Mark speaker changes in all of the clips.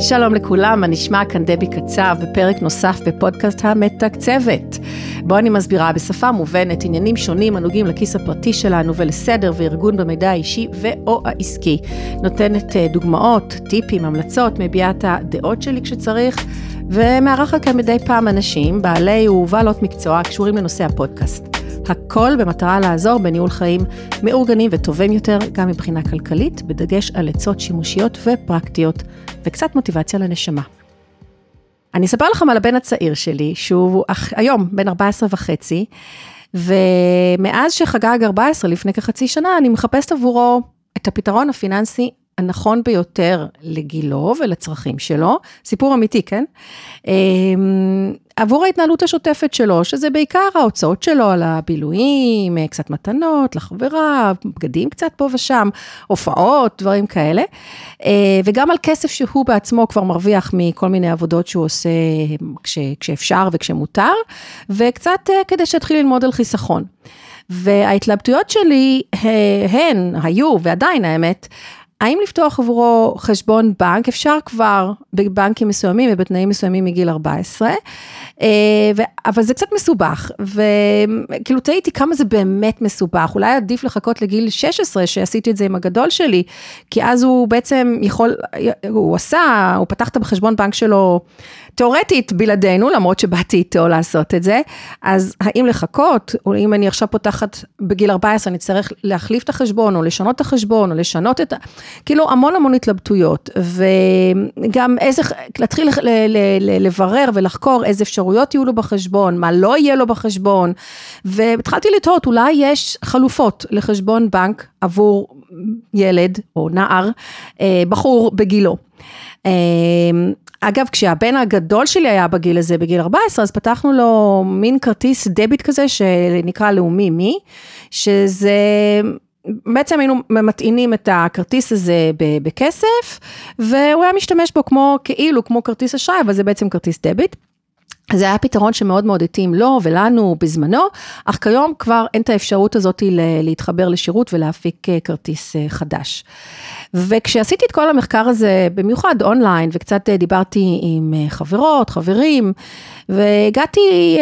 Speaker 1: שלום לכולם, מה נשמע כאן דבי קצב בפרק נוסף בפודקאסט המתקצבת. בו אני מסבירה בשפה מובנת עניינים שונים הנוגעים לכיס הפרטי שלנו ולסדר וארגון במידע האישי ו/או העסקי. נותנת אה, דוגמאות, טיפים, המלצות, מביעה את הדעות שלי כשצריך, ומארחת כאן מדי פעם אנשים, בעלי ובעלות מקצוע הקשורים לנושא הפודקאסט. הכל במטרה לעזור בניהול חיים מאורגנים וטובים יותר, גם מבחינה כלכלית, בדגש על עצות שימושיות ופרקטיות, וקצת מוטיבציה לנשמה. אני אספר לכם על הבן הצעיר שלי, שהוא היום בן 14 וחצי, ומאז שחגג 14 לפני כחצי שנה, אני מחפשת עבורו את הפתרון הפיננסי הנכון ביותר לגילו ולצרכים שלו, סיפור אמיתי, כן? אמ, עבור ההתנהלות השוטפת שלו, שזה בעיקר ההוצאות שלו על הבילויים, קצת מתנות לחברה, בגדים קצת פה ושם, הופעות, דברים כאלה. אה, וגם על כסף שהוא בעצמו כבר מרוויח מכל מיני עבודות שהוא עושה כש, כשאפשר וכשמותר, וקצת אה, כדי שיתחיל ללמוד על חיסכון. וההתלבטויות שלי אה, הן, היו, ועדיין האמת, האם לפתוח עבורו חשבון בנק, אפשר כבר בבנקים מסוימים ובתנאים מסוימים מגיל 14, אה, אבל זה קצת מסובך, וכאילו תהיתי כמה זה באמת מסובך, אולי עדיף לחכות לגיל 16 שעשיתי את זה עם הגדול שלי, כי אז הוא בעצם יכול, הוא עשה, הוא פתח את החשבון בנק שלו. תיאורטית בלעדינו, למרות שבאתי איתו לעשות את זה, אז האם לחכות, או אם אני עכשיו פותחת בגיל 14, אני אצטרך להחליף את החשבון, או לשנות את החשבון, או לשנות את ה... כאילו המון המון התלבטויות, וגם איזה, להתחיל ל, ל, ל, לברר ולחקור איזה אפשרויות יהיו לו בחשבון, מה לא יהיה לו בחשבון, והתחלתי לתהות, אולי יש חלופות לחשבון בנק עבור ילד או נער, אה, בחור בגילו. אה, אגב, כשהבן הגדול שלי היה בגיל הזה, בגיל 14, אז פתחנו לו מין כרטיס דביט כזה שנקרא לאומי מי, שזה... בעצם היינו מטעינים את הכרטיס הזה בכסף, והוא היה משתמש בו כמו, כאילו, כמו כרטיס אשראי, אבל זה בעצם כרטיס דביט. זה היה פתרון שמאוד מאוד התאים לו ולנו בזמנו, אך כיום כבר אין את האפשרות הזאת להתחבר לשירות ולהפיק אה, כרטיס אה, חדש. וכשעשיתי את כל המחקר הזה, במיוחד אונליין, וקצת אה, דיברתי עם חברות, חברים, והגעתי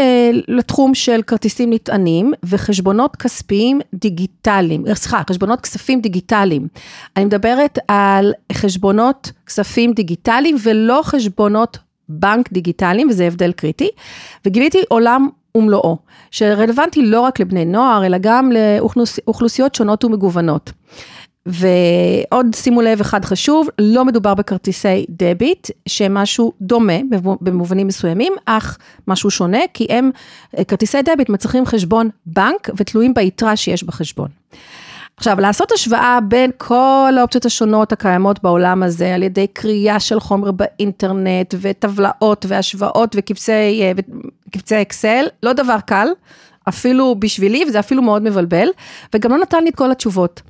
Speaker 1: לתחום של כרטיסים נטענים וחשבונות כספיים דיגיטליים, סליחה, חשבונות כספים דיגיטליים. אני מדברת על חשבונות כספים דיגיטליים ולא חשבונות בנק דיגיטליים, וזה הבדל קריטי, וגיליתי עולם ומלואו, שרלוונטי לא רק לבני נוער, אלא גם לאוכלוסיות שונות ומגוונות. ועוד שימו לב אחד חשוב, לא מדובר בכרטיסי דביט, שהם משהו דומה במובנים מסוימים, אך משהו שונה, כי הם, כרטיסי דביט מצריכים חשבון בנק ותלויים ביתרה שיש בחשבון. עכשיו, לעשות השוואה בין כל האופציות השונות הקיימות בעולם הזה, על ידי קריאה של חומר באינטרנט, וטבלאות, והשוואות, וקבצי, וקבצי אקסל, לא דבר קל, אפילו בשבילי, וזה אפילו מאוד מבלבל, וגם לא נתן לי את כל התשובות.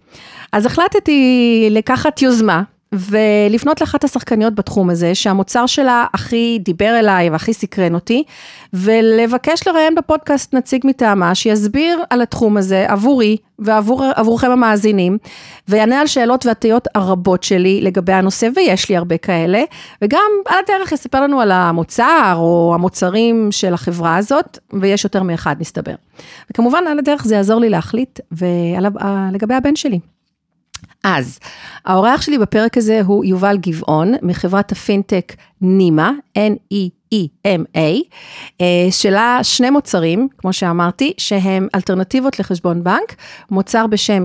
Speaker 1: אז החלטתי לקחת יוזמה, ולפנות לאחת השחקניות בתחום הזה, שהמוצר שלה הכי דיבר אליי והכי סקרן אותי, ולבקש לראיין בפודקאסט נציג מטעמה, שיסביר על התחום הזה עבורי ועבורכם המאזינים, ויענה על שאלות והטיות הרבות שלי לגבי הנושא, ויש לי הרבה כאלה, וגם על הדרך יספר לנו על המוצר או המוצרים של החברה הזאת, ויש יותר מאחד מסתבר. וכמובן על הדרך זה יעזור לי להחליט ולגבי הבן שלי. אז, האורח שלי בפרק הזה הוא יובל גבעון, מחברת הפינטק נימה, N-E-E-M-A, אה, שלה שני מוצרים, כמו שאמרתי, שהם אלטרנטיבות לחשבון בנק, מוצר בשם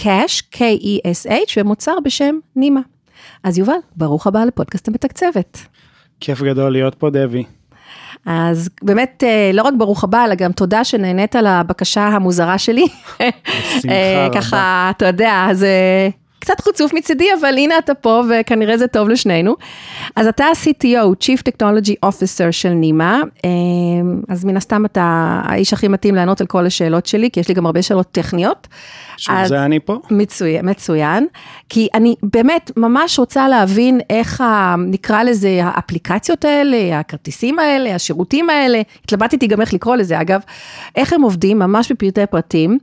Speaker 1: Cash, K-E-S-H, ומוצר בשם נימה. אז יובל, ברוך הבא לפודקאסט המתקצבת.
Speaker 2: כיף גדול להיות פה, דבי.
Speaker 1: אז באמת, אה, לא רק ברוך הבא, אלא גם תודה שנהנית על הבקשה המוזרה שלי.
Speaker 2: בשמחה אה,
Speaker 1: רבה. ככה, אתה יודע, זה קצת חוצוף מצידי, אבל הנה אתה פה, וכנראה זה טוב לשנינו. אז אתה ה-CTO, Chief Technology Officer של נימה, אה, אז מן הסתם אתה האיש הכי מתאים לענות על כל השאלות שלי, כי יש לי גם הרבה שאלות טכניות.
Speaker 2: בשביל זה אני פה.
Speaker 1: מצוין, מצוין, כי אני באמת ממש רוצה להבין איך ה, נקרא לזה האפליקציות האלה, הכרטיסים האלה, השירותים האלה, התלבטתי גם איך לקרוא לזה אגב, איך הם עובדים ממש בפרטי פרטים,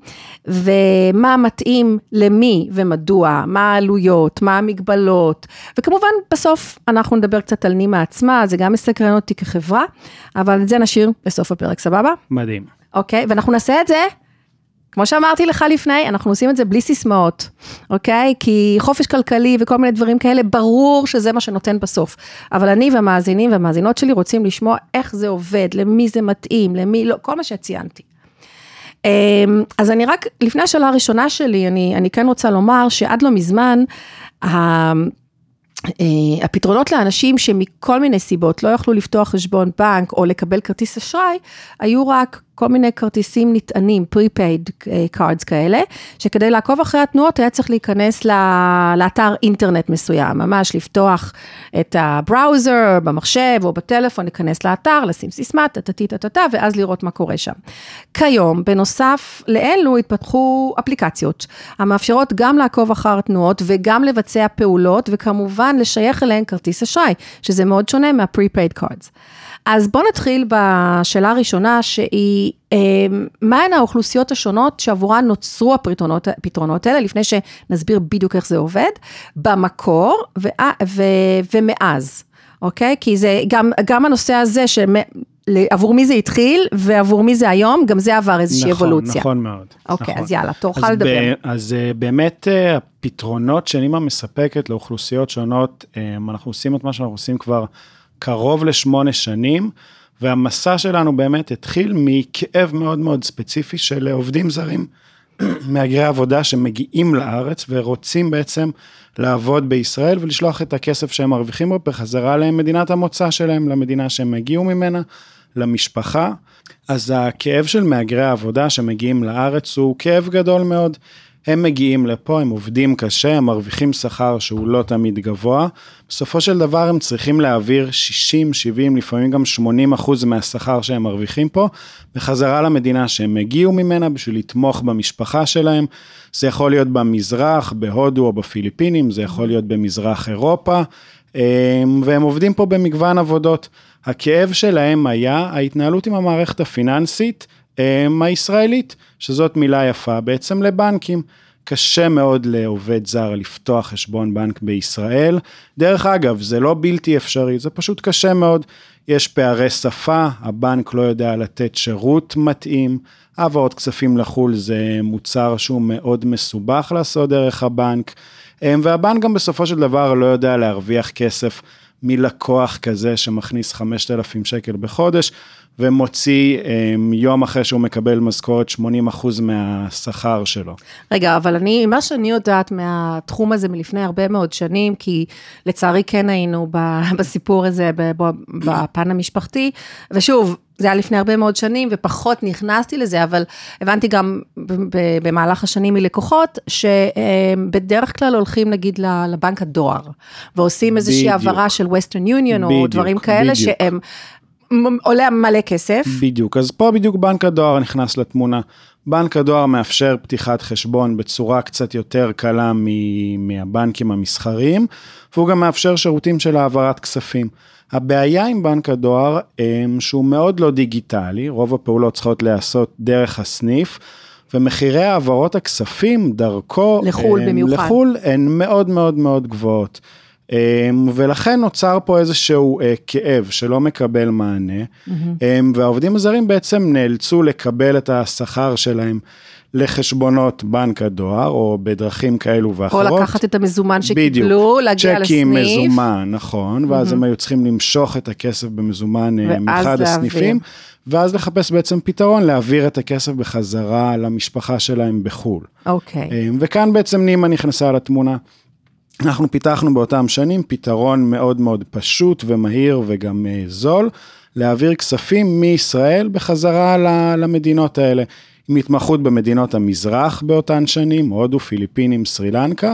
Speaker 1: ומה מתאים למי ומדוע, מה העלויות, מה המגבלות, וכמובן בסוף אנחנו נדבר קצת על נימה עצמה, זה גם מסקרן אותי כחברה, אבל את זה נשאיר בסוף הפרק, סבבה?
Speaker 2: מדהים.
Speaker 1: אוקיי, ואנחנו נעשה את זה כמו שאמרתי לך לפני, אנחנו עושים את זה בלי סיסמאות, אוקיי? כי חופש כלכלי וכל מיני דברים כאלה, ברור שזה מה שנותן בסוף. אבל אני והמאזינים והמאזינות שלי רוצים לשמוע איך זה עובד, למי זה מתאים, למי לא, כל מה שציינתי. אמ, אז אני רק, לפני השאלה הראשונה שלי, אני, אני כן רוצה לומר שעד לא מזמן, אה, הפתרונות לאנשים שמכל מיני סיבות לא יכלו לפתוח חשבון בנק או לקבל כרטיס אשראי, היו רק כל מיני כרטיסים נטענים, prepaid אה, cards כאלה, שכדי לעקוב אחרי התנועות היה צריך להיכנס לאתר אינטרנט מסוים, ממש לפתוח את הבראוזר במחשב או בטלפון, להיכנס לאתר, לשים סיסמה, טטטי טטטה, ואז לראות מה קורה שם. כיום, בנוסף לאלו התפתחו אפליקציות, המאפשרות גם לעקוב אחר התנועות וגם לבצע פעולות, וכמובן לשייך אליהן כרטיס אשראי, שזה מאוד שונה מה-prepaid cards. אז בואו נתחיל בשאלה הראשונה, שהיא, אמ, מהן האוכלוסיות השונות שעבורן נוצרו הפתרונות, האלה, לפני שנסביר בדיוק איך זה עובד, במקור ו, ו, ומאז, אוקיי? כי זה גם, גם הנושא הזה, שעבור מי זה התחיל ועבור מי זה היום, גם זה עבר איזושהי
Speaker 2: נכון,
Speaker 1: אבולוציה.
Speaker 2: נכון מאוד.
Speaker 1: אוקיי,
Speaker 2: נכון.
Speaker 1: אז יאללה, תורך לדבר.
Speaker 2: ב, אז אה, באמת אה, הפתרונות שנימה מספקת לאוכלוסיות שונות, אה, אנחנו עושים את מה שאנחנו עושים כבר קרוב לשמונה שנים, והמסע שלנו באמת התחיל מכאב מאוד מאוד ספציפי של עובדים זרים, מהגרי עבודה שמגיעים לארץ ורוצים בעצם לעבוד בישראל ולשלוח את הכסף שהם מרוויחים בו בחזרה למדינת המוצא שלהם, למדינה שהם הגיעו ממנה, למשפחה. אז הכאב של מהגרי העבודה שמגיעים לארץ הוא כאב גדול מאוד. הם מגיעים לפה, הם עובדים קשה, הם מרוויחים שכר שהוא לא תמיד גבוה. בסופו של דבר הם צריכים להעביר 60, 70, לפעמים גם 80 אחוז מהשכר שהם מרוויחים פה, בחזרה למדינה שהם הגיעו ממנה בשביל לתמוך במשפחה שלהם. זה יכול להיות במזרח, בהודו או בפיליפינים, זה יכול להיות במזרח אירופה, אמ, והם עובדים פה במגוון עבודות. הכאב שלהם היה ההתנהלות עם המערכת הפיננסית הישראלית, שזאת מילה יפה בעצם לבנקים. קשה מאוד לעובד זר לפתוח חשבון בנק בישראל. דרך אגב, זה לא בלתי אפשרי, זה פשוט קשה מאוד. יש פערי שפה, הבנק לא יודע לתת שירות מתאים, העברות כספים לחו"ל זה מוצר שהוא מאוד מסובך לעשות דרך הבנק, והבנק גם בסופו של דבר לא יודע להרוויח כסף מלקוח כזה שמכניס 5,000 שקל בחודש. ומוציא אמ, יום אחרי שהוא מקבל משכורת 80 אחוז מהשכר שלו.
Speaker 1: רגע, אבל אני, מה שאני יודעת מהתחום הזה מלפני הרבה מאוד שנים, כי לצערי כן היינו בסיפור הזה בפן המשפחתי, ושוב, זה היה לפני הרבה מאוד שנים ופחות נכנסתי לזה, אבל הבנתי גם במהלך השנים מלקוחות, שבדרך כלל הולכים נגיד לבנק הדואר, ועושים איזושהי העברה של Western Union או דברים כאלה, בדיוק. שהם עולה מלא כסף.
Speaker 2: בדיוק, אז פה בדיוק בנק הדואר נכנס לתמונה. בנק הדואר מאפשר פתיחת חשבון בצורה קצת יותר קלה מהבנקים המסחריים, והוא גם מאפשר שירותים של העברת כספים. הבעיה עם בנק הדואר, שהוא מאוד לא דיגיטלי, רוב הפעולות צריכות להיעשות דרך הסניף. ומחירי העברות הכספים דרכו,
Speaker 1: לחו"ל הם, במיוחד,
Speaker 2: לחו"ל הן מאוד מאוד מאוד גבוהות. אמ, ולכן נוצר פה איזשהו אה, כאב שלא מקבל מענה, mm-hmm. והעובדים הזרים בעצם נאלצו לקבל את השכר שלהם לחשבונות בנק הדואר, או בדרכים כאלו ואחרות.
Speaker 1: או לקחת את המזומן שקיבלו, להגיע לסניף.
Speaker 2: צ'קים מזומן, נכון, ואז mm-hmm. הם היו צריכים למשוך את הכסף במזומן אה, מאחד הסניפים. ואז לחפש בעצם פתרון להעביר את הכסף בחזרה למשפחה שלהם בחו"ל.
Speaker 1: אוקיי. Okay.
Speaker 2: וכאן בעצם נימה נכנסה לתמונה. אנחנו פיתחנו באותם שנים פתרון מאוד מאוד פשוט ומהיר וגם אה, זול, להעביר כספים מישראל בחזרה למדינות האלה. עם התמחות במדינות המזרח באותן שנים, הודו, פיליפינים, סרי לנקה.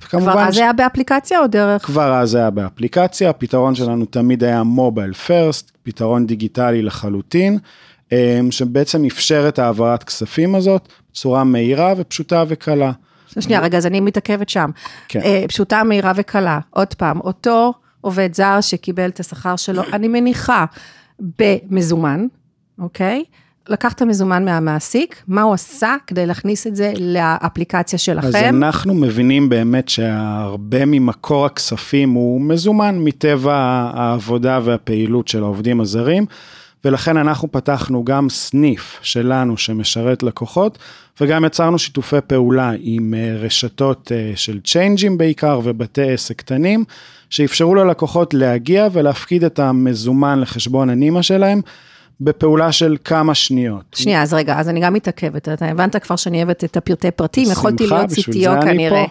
Speaker 1: כבר אז ש... היה באפליקציה או דרך?
Speaker 2: כבר אז היה באפליקציה, הפתרון שלנו תמיד היה מובייל פרסט, פתרון דיגיטלי לחלוטין, אה, שבעצם אפשר את העברת כספים הזאת בצורה מהירה ופשוטה וקלה.
Speaker 1: שנייה, רגע, אז אני מתעכבת שם.
Speaker 2: כן. אה,
Speaker 1: פשוטה, מהירה וקלה. עוד פעם, אותו עובד זר שקיבל את השכר שלו, אני מניחה, במזומן, אוקיי? לקח את המזומן מהמעסיק, מה הוא עשה כדי להכניס את זה לאפליקציה שלכם?
Speaker 2: אז אנחנו מבינים באמת שהרבה ממקור הכספים הוא מזומן מטבע העבודה והפעילות של העובדים הזרים. ולכן אנחנו פתחנו גם סניף שלנו שמשרת לקוחות, וגם יצרנו שיתופי פעולה עם אה, רשתות אה, של צ'יינג'ים בעיקר ובתי עסק קטנים, שאפשרו ללקוחות להגיע ולהפקיד את המזומן לחשבון הנימה שלהם. בפעולה של כמה שניות.
Speaker 1: שנייה, אז רגע, אז אני גם מתעכבת, אתה הבנת כבר שאני אוהבת את הפרטי פרטים, יכולתי להיות CTO כנראה.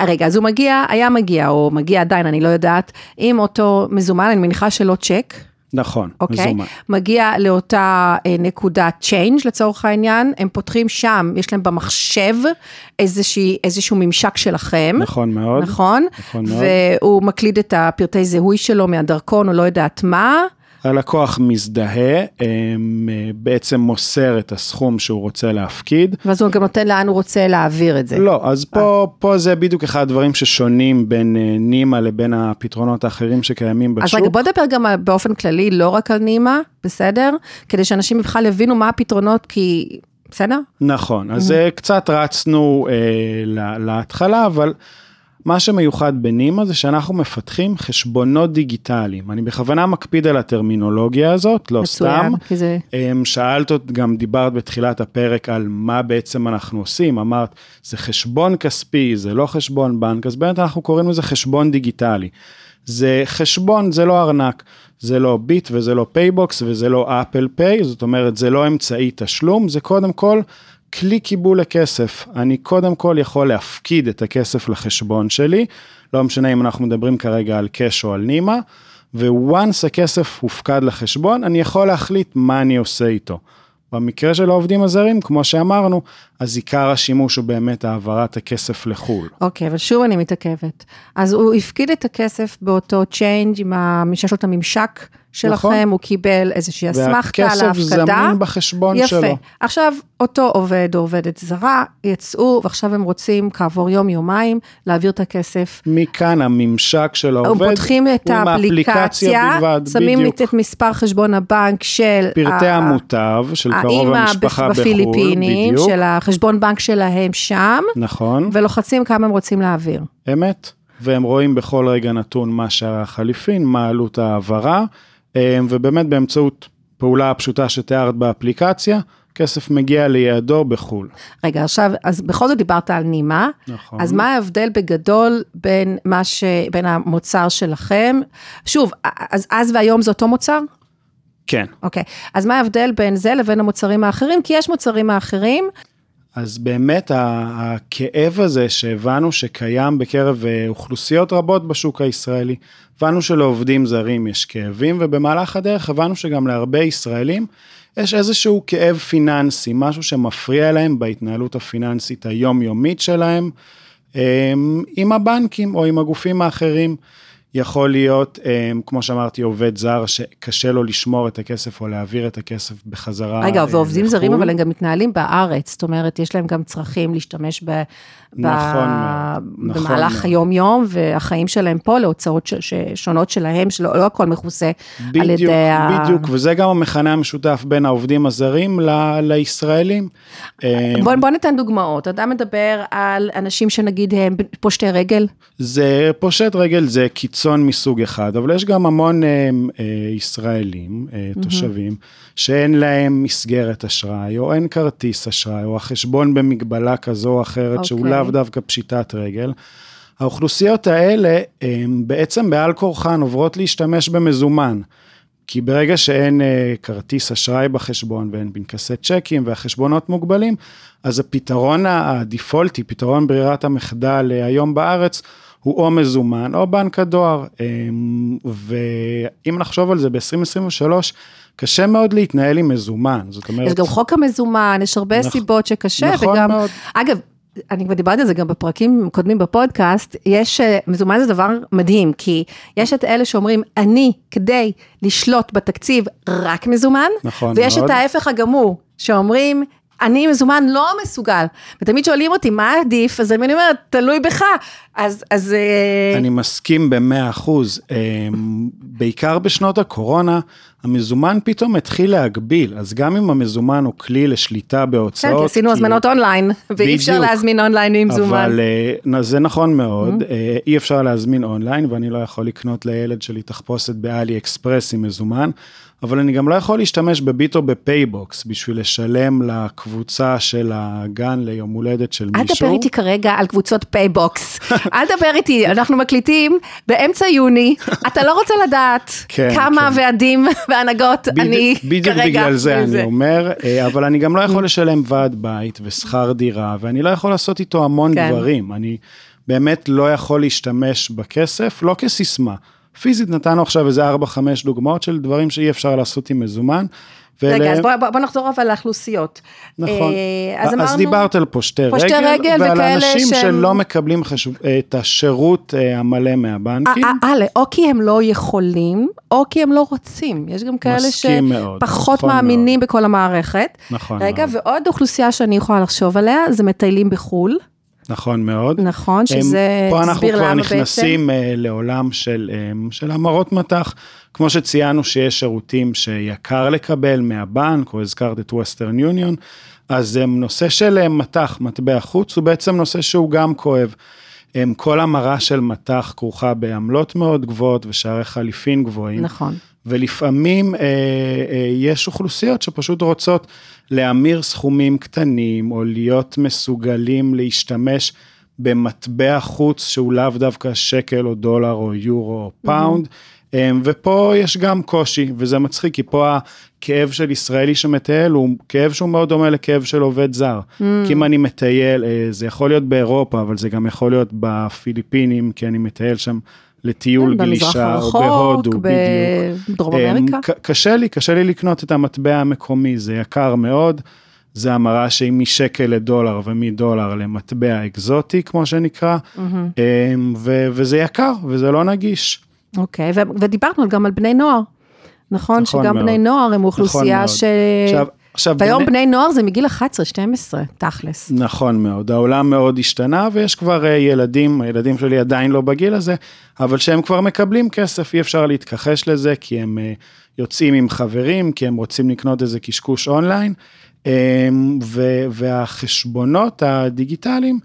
Speaker 1: רגע, אז הוא מגיע, היה מגיע, או מגיע עדיין, אני לא יודעת, עם אותו מזומן, אני מניחה שלא צ'ק,
Speaker 2: נכון,
Speaker 1: אוקיי? אוקיי? מזומן. מגיע לאותה אה, נקודת Change לצורך העניין, הם פותחים שם, יש להם במחשב איזושהי, איזשהו ממשק שלכם.
Speaker 2: נכון מאוד.
Speaker 1: נכון? נכון מאוד. והוא מקליד את הפרטי זיהוי שלו מהדרכון, או לא יודעת מה.
Speaker 2: הלקוח מזדהה, בעצם מוסר את הסכום שהוא רוצה להפקיד.
Speaker 1: ואז הוא גם נותן לאן הוא רוצה להעביר את זה.
Speaker 2: לא, אז פה, פה זה בדיוק אחד הדברים ששונים בין אה, נימה לבין הפתרונות האחרים שקיימים בשוק.
Speaker 1: אז רגע, בוא נדבר גם באופן כללי, לא רק על נימה, בסדר? כדי שאנשים בכלל יבינו מה הפתרונות, כי... בסדר?
Speaker 2: נכון, אז mm-hmm. קצת רצנו אה, להתחלה, אבל... מה שמיוחד בנימה זה שאנחנו מפתחים חשבונות דיגיטליים. אני בכוונה מקפיד על הטרמינולוגיה הזאת, לא מצוין, סתם. זה... אמ, שאלת, גם דיברת בתחילת הפרק על מה בעצם אנחנו עושים, אמרת, זה חשבון כספי, זה לא חשבון בנק, אז באמת אנחנו קוראים לזה חשבון דיגיטלי. זה חשבון, זה לא ארנק, זה לא ביט וזה לא פייבוקס וזה לא Apple Pay, זאת אומרת, זה לא אמצעי תשלום, זה קודם כל כלי קיבול לכסף. אני קודם כל יכול להפקיד את הכסף לחשבון שלי, לא משנה אם אנחנו מדברים כרגע על cash או על נימה, once הכסף הופקד לחשבון, אני יכול להחליט מה אני עושה איתו. במקרה של העובדים הזרים, כמו שאמרנו, אז עיקר השימוש הוא באמת העברת הכסף לחו"ל.
Speaker 1: אוקיי, okay, אבל שוב אני מתעכבת. אז הוא הפקיד את הכסף באותו צ'יינג' עם שיש לו את הממשק שלכם, נכון. הוא קיבל איזושהי אסמכתה
Speaker 2: להפקדה. והכסף זמין בחשבון
Speaker 1: יפה.
Speaker 2: שלו.
Speaker 1: יפה. עכשיו, אותו עובד או עובדת זרה, יצאו, ועכשיו הם רוצים כעבור יום-יומיים להעביר את הכסף.
Speaker 2: מכאן הממשק של העובד,
Speaker 1: הם פותחים את האפליקציה, בלבד, שמים בדיוק. את מספר חשבון הבנק של...
Speaker 2: פרטי ה... המוטב, של קרוב המשפחה בחו"ל,
Speaker 1: בפיליפינים, בדיוק. של החשבון בנק שלהם שם.
Speaker 2: נכון.
Speaker 1: ולוחצים כמה הם רוצים להעביר.
Speaker 2: אמת. והם רואים בכל רגע נתון מה שער החליפין, מה עלות ההעברה. אמ, ובאמת באמצעות פעולה פשוטה שתיארת באפליקציה, כסף מגיע ליעדו בחו"ל.
Speaker 1: רגע, עכשיו, אז בכל זאת דיברת על נימה. נכון. אז מה ההבדל בגדול בין מה ש... בין המוצר שלכם? שוב, אז אז והיום זה אותו מוצר?
Speaker 2: כן.
Speaker 1: אוקיי, אז מה ההבדל בין זה לבין המוצרים האחרים? כי יש מוצרים האחרים.
Speaker 2: אז באמת הכאב הזה שהבנו שקיים בקרב אה, אוכלוסיות רבות בשוק הישראלי, הבנו שלעובדים זרים יש כאבים, ובמהלך הדרך הבנו שגם להרבה ישראלים יש איזשהו כאב פיננסי, משהו שמפריע להם בהתנהלות הפיננסית היומיומית שלהם, אה, עם הבנקים או עם הגופים האחרים. יכול להיות, אה, כמו שאמרתי, עובד זר שקשה לו לשמור את הכסף או להעביר את הכסף בחזרה.
Speaker 1: רגע, ועובדים לחול. זרים, אבל הם גם מתנהלים בארץ, זאת אומרת, יש להם גם צרכים להשתמש ב... נכון, ב... נכון במהלך נכון היום-יום, והחיים שלהם פה להוצאות ש... ש... שונות שלהם, שלא לא הכל מכוסה
Speaker 2: בדיוק,
Speaker 1: על ידי
Speaker 2: בדיוק, ה... בדיוק, וזה גם המכנה המשותף בין העובדים הזרים ל... לישראלים.
Speaker 1: אה, בוא, בוא ניתן דוגמאות, אתה מדבר על אנשים שנגיד הם פושטי רגל?
Speaker 2: זה פושט רגל, זה קיצון מסוג אחד, אבל יש גם המון אה, אה, ישראלים, אה, תושבים, mm-hmm. שאין להם מסגרת אשראי, או אין כרטיס אשראי, או החשבון במגבלה כזו או אחרת, okay. שהוא לאו דווקא פשיטת רגל. האוכלוסיות האלה, הם בעצם בעל כורחן עוברות להשתמש במזומן. כי ברגע שאין אה, כרטיס אשראי בחשבון ואין פנקסי צ'קים והחשבונות מוגבלים, אז הפתרון הדיפולטי, פתרון ברירת המחדל אה, היום בארץ, הוא או מזומן או בנק הדואר. אה, ואם נחשוב על זה ב-2023, קשה מאוד להתנהל עם מזומן, זאת אומרת...
Speaker 1: יש גם חוק המזומן, יש הרבה נכ... סיבות שקשה,
Speaker 2: נכון
Speaker 1: וגם...
Speaker 2: מאוד.
Speaker 1: אגב, אני כבר דיברתי על זה גם בפרקים קודמים בפודקאסט, יש, אה, מזומן זה דבר מדהים, כי יש את אלה שאומרים, אני, כדי לשלוט בתקציב, רק מזומן,
Speaker 2: נכון
Speaker 1: ויש
Speaker 2: מאוד.
Speaker 1: את ההפך הגמור, שאומרים, אני מזומן לא מסוגל, ותמיד שואלים אותי, מה עדיף? אז אני אומרת, תלוי בך. אז... אז
Speaker 2: אה, אני מסכים במאה אחוז. אה, בעיקר בשנות הקורונה, המזומן פתאום התחיל להגביל, אז גם אם המזומן הוא כלי לשליטה בהוצאות.
Speaker 1: כן, כי עשינו הזמנות אונליין, ואי אפשר. להזמין אונליין עם מזומן.
Speaker 2: אבל אה, זה נכון מאוד, אמהם. אי אפשר להזמין אונליין, ואני לא יכול לקנות לילד שלי תחפושת ב AliExpress עם מזומן, אבל אני גם לא יכול להשתמש בביט או בפייבוקס בשביל לשלם לקבוצה של הגן ליום הולדת של
Speaker 1: אל
Speaker 2: מישהו.
Speaker 1: תדבר איתי כרגע על קבוצות פייבוקס. אל תדבר איתי, אנחנו מקליטים באמצע יוני, אתה לא רוצה לדעת
Speaker 2: כן,
Speaker 1: כמה
Speaker 2: כן.
Speaker 1: ועדים והנהגות
Speaker 2: בדיוק-
Speaker 1: אני
Speaker 2: בדיוק
Speaker 1: כרגע.
Speaker 2: בגלל זה. אני אומר, אה, אבל אני גם לא. יכול לשלם ועד בית ושכר דירה, ואני לא יכול לעשות איתו המון
Speaker 1: כן.
Speaker 2: דברים. אני באמת לא יכול להשתמש בכסף, לא כסיסמה. פיזית נתנו עכשיו איזה 4-5 דוגמאות של דברים שאי אפשר לעשות עם מזומן.
Speaker 1: רגע,
Speaker 2: ואלה-
Speaker 1: אז בוא, בוא, בוא נחזור אבל לאוכלוסיות.
Speaker 2: נכון.
Speaker 1: אה, אז
Speaker 2: אז
Speaker 1: אמרנו,
Speaker 2: דיברת על פושטי רגל,
Speaker 1: פושטי רגל
Speaker 2: ועל
Speaker 1: וכאלה
Speaker 2: אנשים
Speaker 1: שהם-
Speaker 2: שלא מקבלים חשוב, את השירות אה, המלא מהבנקים.
Speaker 1: אה, אה, או כי הם לא יכולים, או כי הם לא רוצים. יש גם כאלה
Speaker 2: מאוד,
Speaker 1: שפחות
Speaker 2: נכון
Speaker 1: מאמינים בכל המערכת.
Speaker 2: נכון
Speaker 1: רגע,
Speaker 2: מאוד.
Speaker 1: ועוד אוכלוסייה שאני יכולה לחשוב עליה, זה מטיילים בחו"ל,
Speaker 2: נכון מאוד.
Speaker 1: נכון? שזה,
Speaker 2: פה אנחנו כבר
Speaker 1: למה בעצם.
Speaker 2: נכנסים אה, לעולם של, אה, של המרות מטח. כמו שציינו שיש שירותים שיקר לקבל מהבנק, או הזכרת את ווסטרן יוניון, אז נושא של אה, מטח, מטבע חוץ, הוא בעצם נושא שהוא גם כואב. כל המרה של מטח כרוכה בעמלות מאוד גבוהות ושערי חליפין גבוהים.
Speaker 1: נכון.
Speaker 2: ולפעמים אה, אה, יש אוכלוסיות שפשוט רוצות להמיר סכומים קטנים, או להיות מסוגלים להשתמש במטבע חוץ שהוא לאו דווקא שקל או דולר או יורו או פאונד. אה, ופה יש גם קושי, וזה מצחיק, כי פה הכאב של ישראלי שמטייל הוא כאב שהוא מאוד דומה לכאב של עובד זר. כי אם אני מטייל, אה, זה יכול להיות באירופה, אבל זה גם יכול להיות בפיליפינים, כי אני מטייל שם לטיול
Speaker 1: כן,
Speaker 2: גלישה, או
Speaker 1: הרחוק,
Speaker 2: בהודו, בדיוק.
Speaker 1: בדרום
Speaker 2: אמ,
Speaker 1: אמריקה.
Speaker 2: קשה לי, קשה לי לקנות את המטבע המקומי, זה יקר מאוד. זה המרה שהיא משקל לדולר ומדולר למטבע אקזוטי, כמו שנקרא, אמ, ו- וזה יקר וזה לא נגיש.
Speaker 1: אוקיי, ו- ודיברנו גם על בני נוער. נכון,
Speaker 2: נכון
Speaker 1: שגם
Speaker 2: מאוד.
Speaker 1: בני נוער הם אוכלוסייה
Speaker 2: מאוד.
Speaker 1: ש...
Speaker 2: עכשיו, עכשיו,
Speaker 1: והיום
Speaker 2: בני-
Speaker 1: בני נוער זה מגיל 11-12, תכלס.
Speaker 2: נכון מאוד, העולם מאוד השתנה ויש כבר אה, ילדים, הילדים שלי עדיין לא בגיל הזה, אבל שהם כבר מקבלים כסף, אי אפשר להתכחש לזה, כי הם אה, יוצאים עם חברים, כי הם רוצים לקנות איזה קשקוש אונליין, ו- והחשבונות הדיגיטליים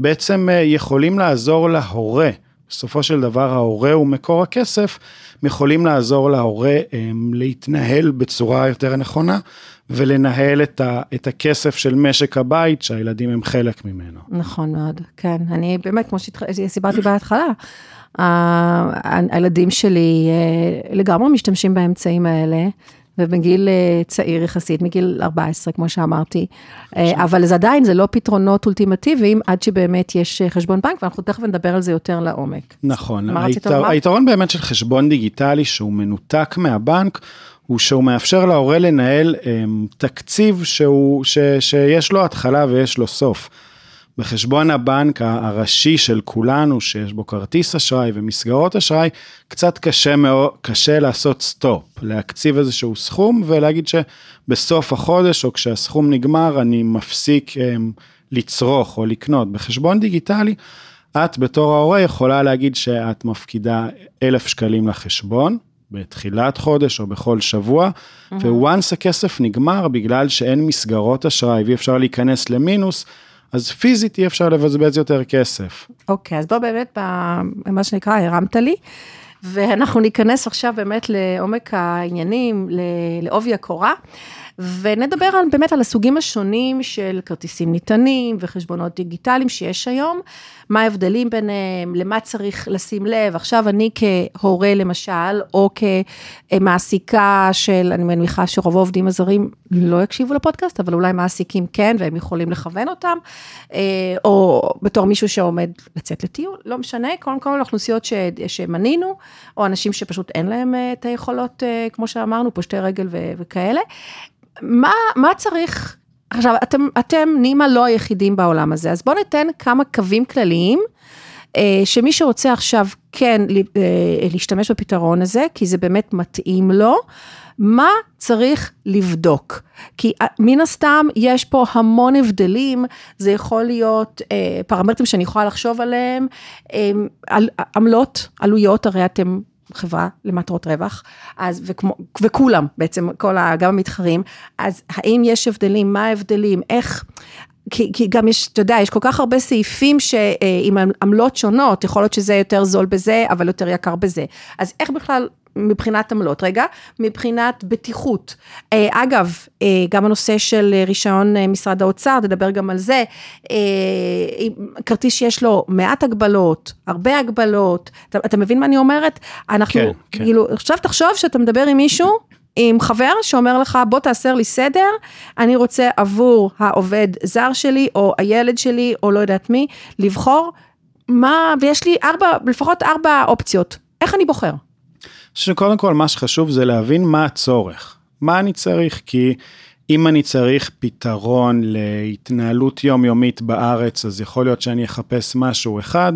Speaker 2: בעצם אה, יכולים לעזור להורה. בסופו של דבר ההורה הוא מקור הכסף, יכולים לעזור להורה הם, להתנהל בצורה יותר נכונה ולנהל את, ה, את הכסף של משק הבית שהילדים הם חלק ממנו.
Speaker 1: נכון מאוד, כן. אני באמת, כמו שסיפרתי בהתחלה, הילדים שלי אה, לגמרי משתמשים באמצעים האלה. ובגיל אה, צעיר יחסית, מגיל 14, כמו שאמרתי. אה, אבל זה עדיין, זה לא פתרונות אולטימטיביים, עד שבאמת יש חשבון בנק, ואנחנו תכף נדבר על זה יותר לעומק.
Speaker 2: נכון, היתר? היתרון באמת של חשבון דיגיטלי שהוא מנותק מהבנק, הוא שהוא מאפשר להורה לנהל הם, תקציב שהוא, ש, שיש לו התחלה ויש לו סוף. בחשבון הבנק הראשי של כולנו, שיש בו כרטיס אשראי ומסגרות אשראי, קצת קשה מאוד, קשה לעשות stop, להקציב איזשהו סכום ולהגיד שבסוף החודש או כשהסכום נגמר אני מפסיק הם, לצרוך או לקנות. בחשבון דיגיטלי, את בתור ההורה יכולה להגיד שאת מפקידה אלף שקלים לחשבון. בתחילת חודש או בכל שבוע, once הכסף נגמר בגלל שאין מסגרות אשראי ואי אפשר להיכנס למינוס, אז פיזית אי אפשר לבזבז יותר כסף.
Speaker 1: אוקיי, אז בוא באמת, מה שנקרא, הרמת לי, ואנחנו ניכנס עכשיו באמת לעומק העניינים, לעובי הקורה, ונדבר על, באמת על הסוגים השונים של כרטיסים ניתנים וחשבונות דיגיטליים שיש היום, מה ההבדלים ביניהם, למה צריך לשים לב. עכשיו אני כהורה למשל, או כמעסיקה של, אני מניחה שרוב העובדים הזרים לא יקשיבו לפודקאסט, אבל אולי מעסיקים כן, והם יכולים לכוון אותם, אה, או בתור מישהו שעומד לצאת לטיול, לא משנה, קודם כל אוכלוסיות ש- שמנינו, או אנשים שפשוט אין להם אה, את היכולות, אה, כמו שאמרנו, פושטי רגל ו- וכאלה. מה, מה צריך, עכשיו, אתם, אתם נימה לא היחידים בעולם הזה, אז בואו ניתן כמה קווים כלליים, אה, שמי שרוצה עכשיו כן אה, להשתמש בפתרון הזה, כי זה באמת מתאים לו, מה צריך לבדוק? כי אה, מן הסתם יש פה המון הבדלים, זה יכול להיות אה, פרמטרים שאני יכולה לחשוב עליהם, אה, על, עמלות, עלויות, הרי אתם חברה למטרות רווח, אז וכמו, וכולם בעצם, כל ה, גם המתחרים, אז האם יש הבדלים, מה ההבדלים, איך, כי, כי גם יש, אתה יודע, יש כל כך הרבה סעיפים שעם עמלות שונות, יכול להיות שזה יותר זול בזה, אבל יותר יקר בזה. אז איך בכלל מבחינת עמלות, רגע, מבחינת בטיחות. אה, אגב, אה, גם הנושא של רישיון אה, משרד האוצר, תדבר גם על זה, כרטיס שיש לו מעט הגבלות, הרבה הגבלות, אתה, אתה מבין מה אני אומרת? אנחנו, כן, כן. כאילו, עכשיו תחשוב שאתה מדבר עם מישהו, עם חבר שאומר לך, בוא תעשר לי סדר, אני רוצה עבור העובד זר שלי, או הילד שלי, או לא יודעת מי, לבחור מה, ויש לי ארבע, לפחות ארבע אופציות, איך אני בוחר?
Speaker 2: שקודם כל מה שחשוב זה להבין מה הצורך, מה אני צריך, כי אם אני צריך פתרון להתנהלות יומיומית בארץ, אז יכול להיות שאני אחפש משהו אחד,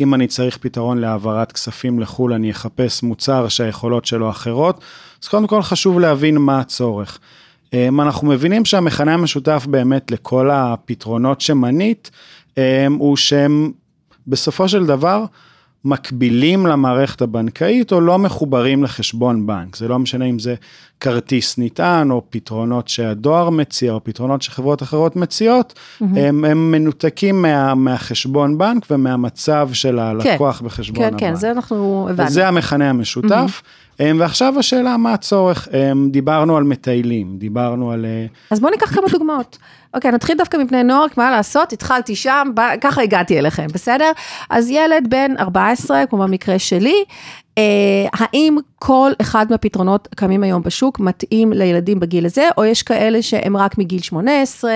Speaker 2: אם אני צריך פתרון להעברת כספים לחו"ל, אני אחפש מוצר שהיכולות שלו אחרות, אז קודם כל חשוב להבין מה הצורך. אמ, אנחנו מבינים שהמכנה המשותף באמת לכל הפתרונות שמנית, אמ, הוא שהם בסופו של דבר, מקבילים למערכת הבנקאית או לא מחוברים לחשבון בנק. זה לא משנה אם זה כרטיס נטען או פתרונות שהדואר מציע או פתרונות שחברות אחרות מציעות, mm-hmm. הם, הם מנותקים מה, מהחשבון בנק ומהמצב של הלקוח כן, בחשבון
Speaker 1: כן,
Speaker 2: הבנק.
Speaker 1: כן, כן, זה אנחנו הבנו.
Speaker 2: זה המכנה המשותף. Mm-hmm. ועכשיו השאלה מה הצורך, דיברנו על מטיילים, דיברנו על... אה,
Speaker 1: אז בואו ניקח כמה דוגמאות. אוקיי, נתחיל דווקא מבני נוער, מה לעשות, התחלתי שם, ככה הגעתי אליכם, בסדר? אז ילד בן 14, כמו במקרה שלי, האם כל אחד מהפתרונות הקיימים היום בשוק מתאים לילדים בגיל הזה, או יש כאלה שהם רק מגיל 18,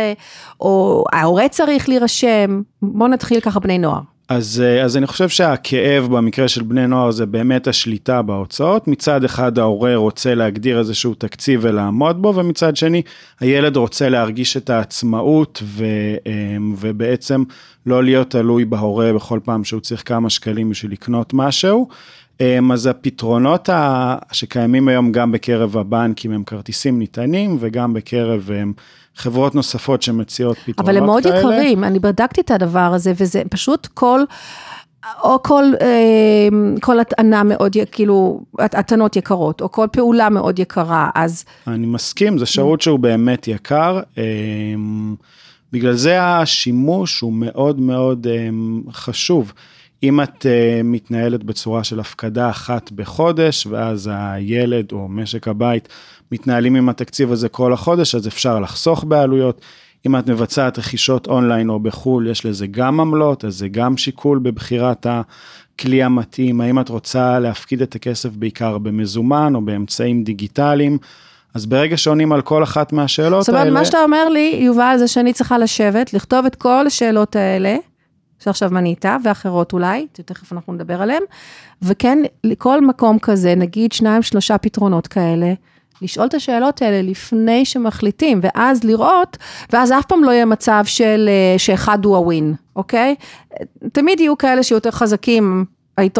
Speaker 1: או ההורה צריך להירשם? בואו נתחיל ככה בני נוער.
Speaker 2: אז, אה, אז אני חושב שהכאב במקרה של בני נוער זה באמת השליטה בהוצאות. מצד אחד ההורה רוצה להגדיר איזשהו תקציב ולעמוד בו, ומצד שני הילד רוצה להרגיש את העצמאות ו, אה, ובעצם לא להיות תלוי בהורה בכל פעם שהוא צריך כמה שקלים בשביל לקנות משהו. אה, אז הפתרונות שקיימים היום גם בקרב הבנקים הם כרטיסים ניתנים וגם בקרב חברות נוספות שמציעות פתרונות כאלה.
Speaker 1: אבל הם מאוד כאלה. יקרים, אני בדקתי את הדבר הזה, וזה פשוט כל... או כל, אה, כל הטענה מאוד, כאילו, הטענות יקרות, או כל פעולה מאוד יקרה, אז...
Speaker 2: אני מסכים, זה שירות שהוא באמת יקר. בגלל זה השימוש הוא מאוד מאוד חשוב. אם את מתנהלת בצורה של הפקדה אחת בחודש, ואז הילד או משק הבית מתנהלים עם התקציב הזה כל החודש, אז אפשר לחסוך בעלויות. אם את מבצעת רכישות אונליין או בחו"ל, יש לזה גם עמלות, אז זה גם שיקול בבחירת הכלי המתאים. האם את רוצה להפקיד את הכסף בעיקר במזומן או באמצעים דיגיטליים? אז ברגע שעונים על כל אחת מהשאלות
Speaker 1: זאת אומרת,
Speaker 2: האלה...
Speaker 1: מה שאתה אומר לי, יובל, זה שאני צריכה לשבת, לכתוב את כל השאלות האלה, שעכשיו מנית, ואחרות אולי, תכף אנחנו נדבר עליהן, וכן, לכל מקום כזה, נגיד שניים, שלושה פתרונות כאלה, לשאול את השאלות האלה לפני שמחליטים, ואז לראות, ואז אף פעם לא יהיה מצב של, אה, שאחד הוא הווין, אוקיי? תמיד יהיו כאלה שיותר חזקים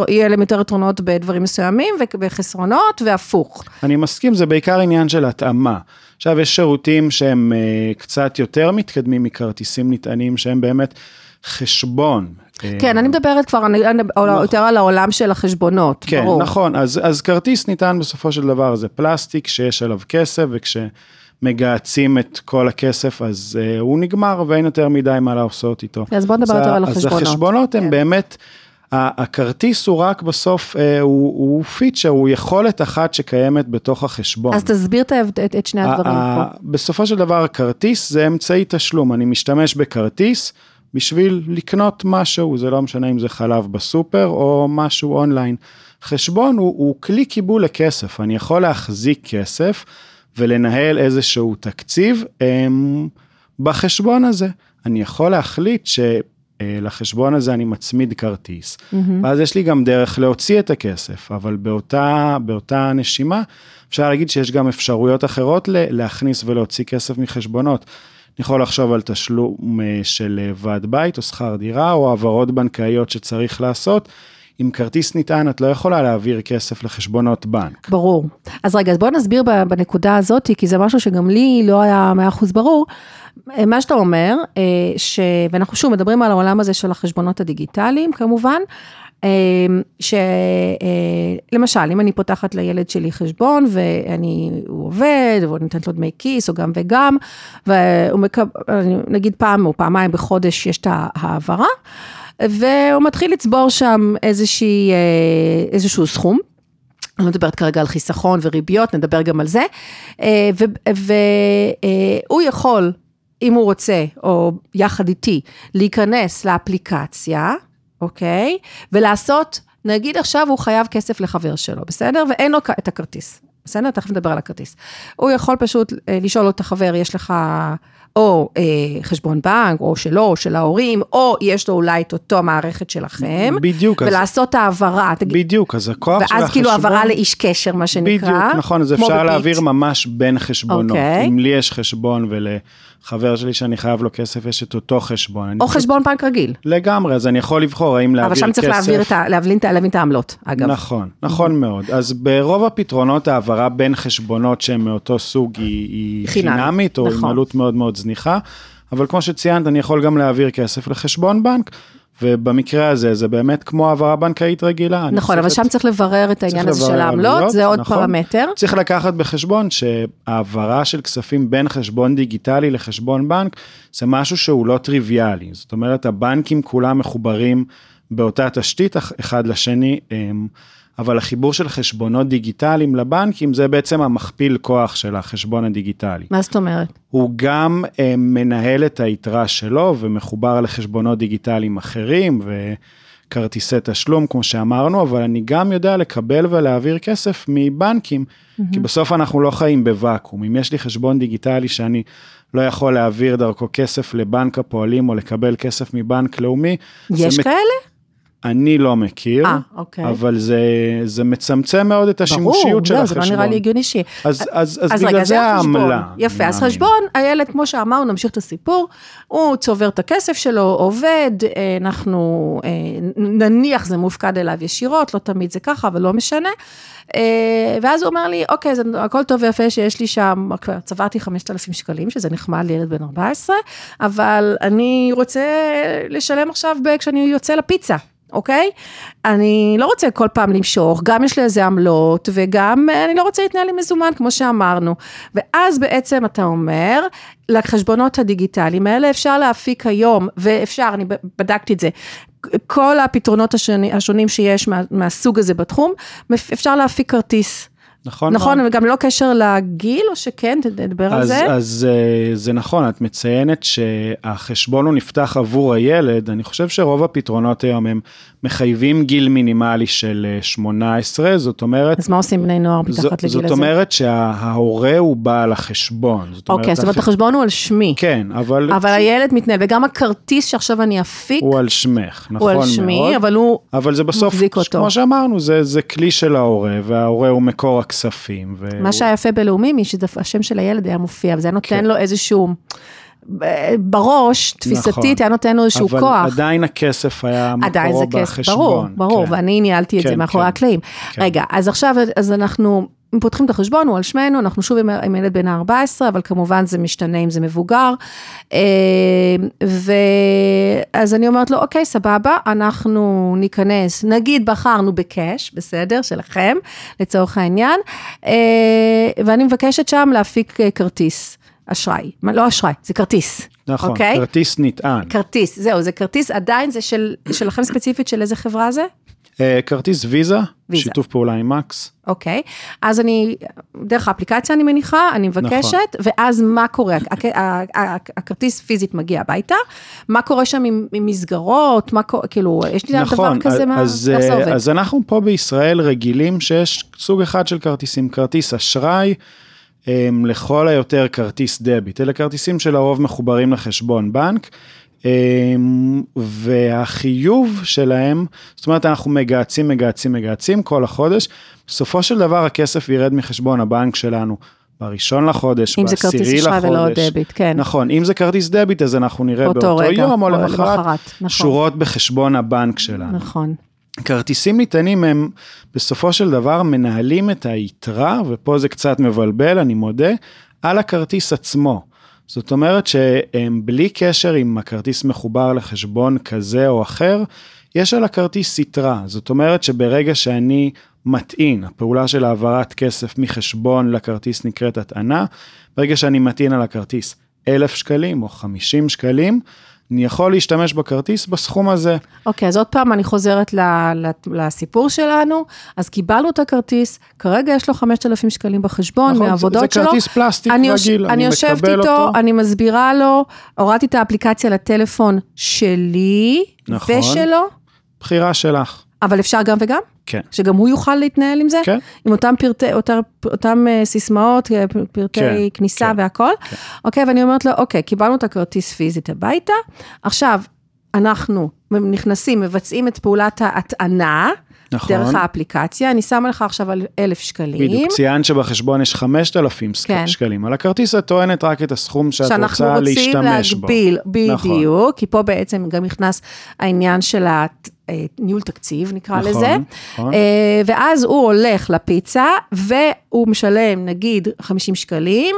Speaker 1: יהיה להם יותר יתרונות בדברים מסוימים וחסרונות והפוך.
Speaker 2: אני מסכים, זה בעיקר עניין של התאמה. עכשיו יש שירותים שהם uh, קצת יותר מתקדמים מכרטיסים נטענים שהם באמת חשבון.
Speaker 1: כן, אני מדברת כבר אני, נכון. יותר על העולם של החשבונות,
Speaker 2: כן, ברור. כן, נכון, אז, אז כרטיס ניתן בסופו של דבר זה פלסטיק שיש עליו כסף, וכשמגהצים את כל הכסף אז uh, הוא נגמר ואין יותר מדי מה לעשות איתו.
Speaker 1: אז בוא נדבר יותר על החשבונות.
Speaker 2: אז החשבונות כן. הם באמת... הכרטיס הוא רק בסוף, אה, הוא, הוא פיצ'ר, הוא יכולת אחת שקיימת בתוך החשבון.
Speaker 1: אז תסביר את, את, את שני הדברים פה.
Speaker 2: בסופו של דבר, כרטיס זה אמצעי תשלום, אני משתמש בכרטיס, בשביל לקנות משהו, זה לא משנה אם זה חלב בסופר או משהו אונליין. חשבון הוא, הוא כלי קיבול לכסף, אני יכול להחזיק כסף ולנהל איזשהו תקציב הם, בחשבון הזה. אני יכול להחליט שלחשבון הזה אני מצמיד כרטיס, mm-hmm. ואז יש לי גם דרך להוציא את הכסף, אבל באותה, באותה נשימה אפשר להגיד שיש גם אפשרויות אחרות להכניס ולהוציא כסף מחשבונות. אני יכול לחשוב על תשלום אה, של אה, ועד בית או שכר דירה או העברות בנקאיות שצריך לעשות. עם כרטיס נטען את לא יכולה להעביר כסף לחשבונות בנק.
Speaker 1: ברור. אז רגע, אז בוא נסביר בנקודה הזאת, כי זה משהו שגם לי לא היה 100% ברור. אה, מה שאתה אומר, ש... ואנחנו שוב מדברים על העולם הזה של החשבונות הדיגיטליים כמובן, שלמשל, אם אני פותחת לילד שלי חשבון ואני, הוא עובד, והוא נותנת לו דמי כיס, או גם וגם, והוא מקבל, נגיד פעם או פעמיים בחודש יש את ההעברה, והוא מתחיל לצבור שם איזושהי, איזשהו סכום. אני לא מדברת כרגע על חיסכון וריביות, נדבר גם על זה. והוא יכול, אם הוא רוצה, או יחד איתי, להיכנס לאפליקציה, אוקיי? ולעשות, נגיד עכשיו הוא חייב כסף לחבר שלו, בסדר? ואין לו את הכרטיס, בסדר? תכף נדבר על הכרטיס. הוא יכול פשוט לשאול לו את החבר, יש לך או אה, חשבון בנק, או שלו, או של ההורים, או יש לו אולי את אותו המערכת שלכם.
Speaker 2: בדיוק.
Speaker 1: ולעשות
Speaker 2: אז,
Speaker 1: העברה.
Speaker 2: בדיוק, אז הכוח של החשבון...
Speaker 1: ואז כאילו העברה לאיש קשר, מה שנקרא.
Speaker 2: בדיוק, נכון, אז אפשר בביט. להעביר ממש בין חשבונות.
Speaker 1: אוקיי.
Speaker 2: אם לי יש חשבון ולחבר שלי שאני חייב לו כסף, יש את אותו חשבון.
Speaker 1: או חשבון בנק רגיל.
Speaker 2: לגמרי, אז אני יכול לבחור האם להעביר כסף.
Speaker 1: אבל שם צריך להעביר את, ה, להבין, להבין את העמלות, אגב.
Speaker 2: נכון, נכון. מאוד. אז ברוב הפתרונות העברה בין חשבונות שהם מאותו סוג היא, היא חינמית, או
Speaker 1: נכון.
Speaker 2: עם עלות מאוד מאוד זניחה. אבל כמו שציינת, אני יכול גם להעביר כסף לחשבון בנק, ובמקרה הזה זה באמת כמו העברה בנקאית רגילה.
Speaker 1: נכון, אבל שם צריך לברר את העניין הזה של העמלות, זה עוד
Speaker 2: נכון.
Speaker 1: פרמטר.
Speaker 2: צריך לקחת בחשבון שהעברה של כספים בין חשבון דיגיטלי לחשבון בנק, זה משהו שהוא לא טריוויאלי. זאת אומרת, הבנקים כולם מחוברים באותה תשתית אחד לשני. אבל החיבור של חשבונות דיגיטליים לבנקים זה בעצם המכפיל כוח של החשבון הדיגיטלי.
Speaker 1: מה זאת אומרת?
Speaker 2: הוא גם אה, מנהל את היתרה שלו ומחובר לחשבונות דיגיטליים אחרים וכרטיסי תשלום כמו שאמרנו, אבל אני גם יודע לקבל ולהעביר כסף מבנקים, mm-hmm. כי בסוף אנחנו לא חיים בוואקום. אם יש לי חשבון דיגיטלי שאני לא יכול להעביר דרכו כסף לבנק הפועלים או לקבל כסף מבנק לאומי.
Speaker 1: יש כאלה?
Speaker 2: אני לא מכיר,
Speaker 1: 아, אוקיי.
Speaker 2: אבל זה, זה מצמצם מאוד את השימושיות
Speaker 1: ברור,
Speaker 2: של
Speaker 1: לא,
Speaker 2: החשבון.
Speaker 1: זה לא נראה לי הגיוני ש...
Speaker 2: אז, אז, אז,
Speaker 1: אז
Speaker 2: בגלל
Speaker 1: רגע,
Speaker 2: זה. העמלה.
Speaker 1: יפה, אז. חשבון, הילד, כמו שאמרנו, נמשיך את הסיפור, הוא צובר את הכסף שלו, עובד, אה, אנחנו, אה, נניח זה מופקד אליו ישירות, לא תמיד זה ככה, אבל לא משנה. אה, ואז הוא אומר לי, אוקיי, זה הכל טוב ויפה שיש לי שם, כבר צברתי 5,000 שקלים, שזה נחמד לילד בן 14, אבל אני רוצה לשלם עכשיו כשאני יוצא לפיצה. אוקיי? אני לא רוצה כל פעם למשוך, גם יש לי איזה עמלות, וגם אני לא רוצה להתנהל עם מזומן, כמו שאמרנו. ואז בעצם אתה אומר, לחשבונות הדיגיטליים האלה אפשר להפיק היום, ואפשר, אני בדקתי את זה, כל הפתרונות השונים, השונים שיש מה, מהסוג הזה בתחום, אפשר להפיק כרטיס.
Speaker 2: נכון,
Speaker 1: נכון, וגם לא קשר לגיל, או שכן, תדבר על
Speaker 2: אז,
Speaker 1: זה.
Speaker 2: אז אה, זה נכון, את מציינת שהחשבון הוא נפתח עבור הילד, אני חושב שרוב הפתרונות היום הם מחייבים גיל מינימלי של 18, זאת אומרת...
Speaker 1: אז מה עושים בני נוער מתחת לגיל הזה?
Speaker 2: זאת אומרת שההורה הוא בעל החשבון. זאת
Speaker 1: אוקיי, זאת אומרת,
Speaker 2: הח...
Speaker 1: החשבון הוא על שמי.
Speaker 2: כן, אבל...
Speaker 1: אבל הילד מתנהל, וגם הכרטיס שעכשיו אני אפיק,
Speaker 2: הוא על שמך, נכון
Speaker 1: הוא
Speaker 2: מאוד.
Speaker 1: על שמי, אבל הוא
Speaker 2: אבל זה בסוף,
Speaker 1: מחזיק אותו.
Speaker 2: כמו שאמרנו, זה, זה כלי של ההורה, וההורה הוא מקור הכספים.
Speaker 1: מה שהיה יפה בלאומי, שהשם של הילד היה מופיע, וזה נותן
Speaker 2: כן.
Speaker 1: לו איזשהו, בראש, תפיסתית,
Speaker 2: נכון.
Speaker 1: היה נותן לו איזשהו
Speaker 2: אבל
Speaker 1: כוח.
Speaker 2: אבל עדיין הכסף היה
Speaker 1: עדיין
Speaker 2: מקורו
Speaker 1: זה כסף,
Speaker 2: בחשבון.
Speaker 1: ברור, ברור,
Speaker 2: כן.
Speaker 1: ואני ניהלתי את זה
Speaker 2: כן,
Speaker 1: מאחורי
Speaker 2: כן.
Speaker 1: הקלעים.
Speaker 2: כן.
Speaker 1: רגע, אז עכשיו, אז אנחנו פותחים את החשבון, הוא על שמנו, אנחנו שוב עם, עם ילד בן ה-14, אבל כמובן זה משתנה אם זה מבוגר. אה, ואז אני אומרת לו, אוקיי, סבבה, אנחנו ניכנס, נגיד בחרנו בקאש, בסדר, שלכם, לצורך העניין, אה, ואני מבקשת שם להפיק אה, כרטיס. אשראי, לא אשראי, זה כרטיס.
Speaker 2: נכון,
Speaker 1: אוקיי?
Speaker 2: כרטיס נטען.
Speaker 1: כרטיס, זהו, זה כרטיס, עדיין זה של, שלכם ספציפית, של איזה חברה זה?
Speaker 2: אה, כרטיס ויזה,
Speaker 1: ויזה.
Speaker 2: שיתוף פעולה עם מקס.
Speaker 1: אוקיי, אז אני, דרך האפליקציה אני מניחה, אני מבקשת,
Speaker 2: נכון.
Speaker 1: ואז מה קורה? הכ- ה- ה- הכרטיס פיזית מגיע הביתה, מה קורה שם עם, עם מסגרות, מה קורה, כאילו, יש לי
Speaker 2: נכון,
Speaker 1: דבר כזה, מה,
Speaker 2: אז,
Speaker 1: איך זה
Speaker 2: אה,
Speaker 1: עובד?
Speaker 2: אז אנחנו פה בישראל רגילים שיש סוג אחד של כרטיסים, כרטיס אשראי, לכל היותר כרטיס דביט, אלה כרטיסים שלרוב מחוברים לחשבון בנק. הם, והחיוב שלהם, זאת אומרת אנחנו מגהצים, מגהצים, מגהצים כל החודש, בסופו של דבר הכסף ירד מחשבון הבנק שלנו בראשון לחודש,
Speaker 1: אם זה
Speaker 2: בעשירי
Speaker 1: כרטיס
Speaker 2: לחודש.
Speaker 1: אשראי ולא דביט, כן.
Speaker 2: נכון, אם זה כרטיס דביט אז אנחנו נראה
Speaker 1: באותו
Speaker 2: באותו
Speaker 1: רגע,
Speaker 2: יום או למחרת,
Speaker 1: נכון.
Speaker 2: שורות בחשבון הבנק שלנו.
Speaker 1: נכון.
Speaker 2: כרטיסים נטענים הם בסופו של דבר מנהלים את היתרה, ופה זה קצת מבלבל, אני מודה, על הכרטיס עצמו. זאת אומרת שהם בלי קשר אם הכרטיס מחובר לחשבון כזה או אחר, יש על הכרטיס יתרה, זאת אומרת שברגע שאני מטעין, הפעולה של העברת כסף מחשבון לכרטיס נקראת הטענה, ברגע שאני מטעין על הכרטיס 1,000 שקלים או 50 שקלים, אני יכול להשתמש בכרטיס בסכום הזה.
Speaker 1: אוקיי, okay, אז עוד פעם אני חוזרת ל, ל, לסיפור שלנו, אז קיבלנו את הכרטיס, כרגע יש לו 5,000 שקלים בחשבון
Speaker 2: נכון,
Speaker 1: מהעבודות
Speaker 2: זה,
Speaker 1: שלו.
Speaker 2: זה כרטיס פלסטיק
Speaker 1: אני
Speaker 2: רגיל,
Speaker 1: אני, אני יושבת איתו,
Speaker 2: אותו.
Speaker 1: אני מסבירה לו, הורדתי את האפליקציה לטלפון שלי
Speaker 2: נכון.
Speaker 1: ושלו.
Speaker 2: בחירה שלך.
Speaker 1: אבל אפשר גם וגם?
Speaker 2: כן.
Speaker 1: שגם הוא יוכל להתנהל עם זה?
Speaker 2: כן.
Speaker 1: עם אותם פרטי, אותם, אותם uh, סיסמאות, אה, פרטי
Speaker 2: כן,
Speaker 1: כניסה
Speaker 2: כן,
Speaker 1: והכל?
Speaker 2: כן.
Speaker 1: אוקיי, ואני אומרת לו, אוקיי, קיבלנו את הכרטיס פיזית הביתה, עכשיו, אנחנו נכנסים, מבצעים את פעולת ההטענה,
Speaker 2: נכון.
Speaker 1: דרך האפליקציה, אני שמה לך עכשיו על אלף שקלים.
Speaker 2: בדיוק, ציינת שבחשבון יש 5,000
Speaker 1: כן.
Speaker 2: שקלים, על הכרטיס את טוענת רק את הסכום שאת
Speaker 1: שאנחנו
Speaker 2: רוצה
Speaker 1: רוצים
Speaker 2: להשתמש
Speaker 1: להגביל,
Speaker 2: בו.
Speaker 1: בדיוק,
Speaker 2: נכון.
Speaker 1: כי פה בעצם גם נכנס העניין של הניהול תקציב, נקרא
Speaker 2: נכון,
Speaker 1: לזה.
Speaker 2: נכון.
Speaker 1: אה, ואז הוא הולך לפיצה, והוא משלם נגיד 50 שקלים.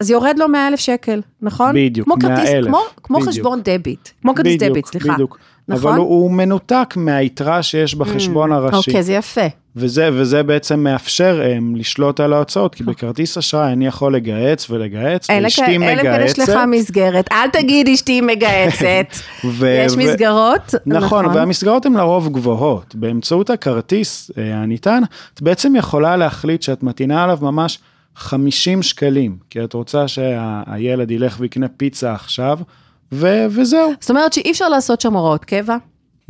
Speaker 1: אז יורד לו 100 אלף שקל, נכון?
Speaker 2: בדיוק,
Speaker 1: כמו כרטיס,
Speaker 2: 100,000,
Speaker 1: כמו, כמו
Speaker 2: בדיוק.
Speaker 1: חשבון דביט, כמו כרטיס דביט, סליחה.
Speaker 2: בדיוק.
Speaker 1: נכון?
Speaker 2: אבל הוא, הוא מנותק מהיתרה שיש בחשבון הראשי.
Speaker 1: אוקיי, זה יפה.
Speaker 2: וזה, וזה בעצם מאפשר הם, לשלוט על ההוצאות, כי בכרטיס אשראי אני יכול לגהץ ולגהץ,
Speaker 1: אלא
Speaker 2: ואשתי
Speaker 1: כאלה יש
Speaker 2: מגהצת.
Speaker 1: לך מסגרת, אל תגיד אשתי מגהצת. יש מסגרות,
Speaker 2: נכון, והמסגרות הן לרוב גבוהות. באמצעות הכרטיס אה, הניתן, את בעצם יכולה להחליט שאת מטעינה עליו ממש 50 שקלים, כי את רוצה שהילד ילך ויקנה פיצה עכשיו, וזהו,
Speaker 1: זאת אומרת שאי אפשר לעשות שם הוראות קבע,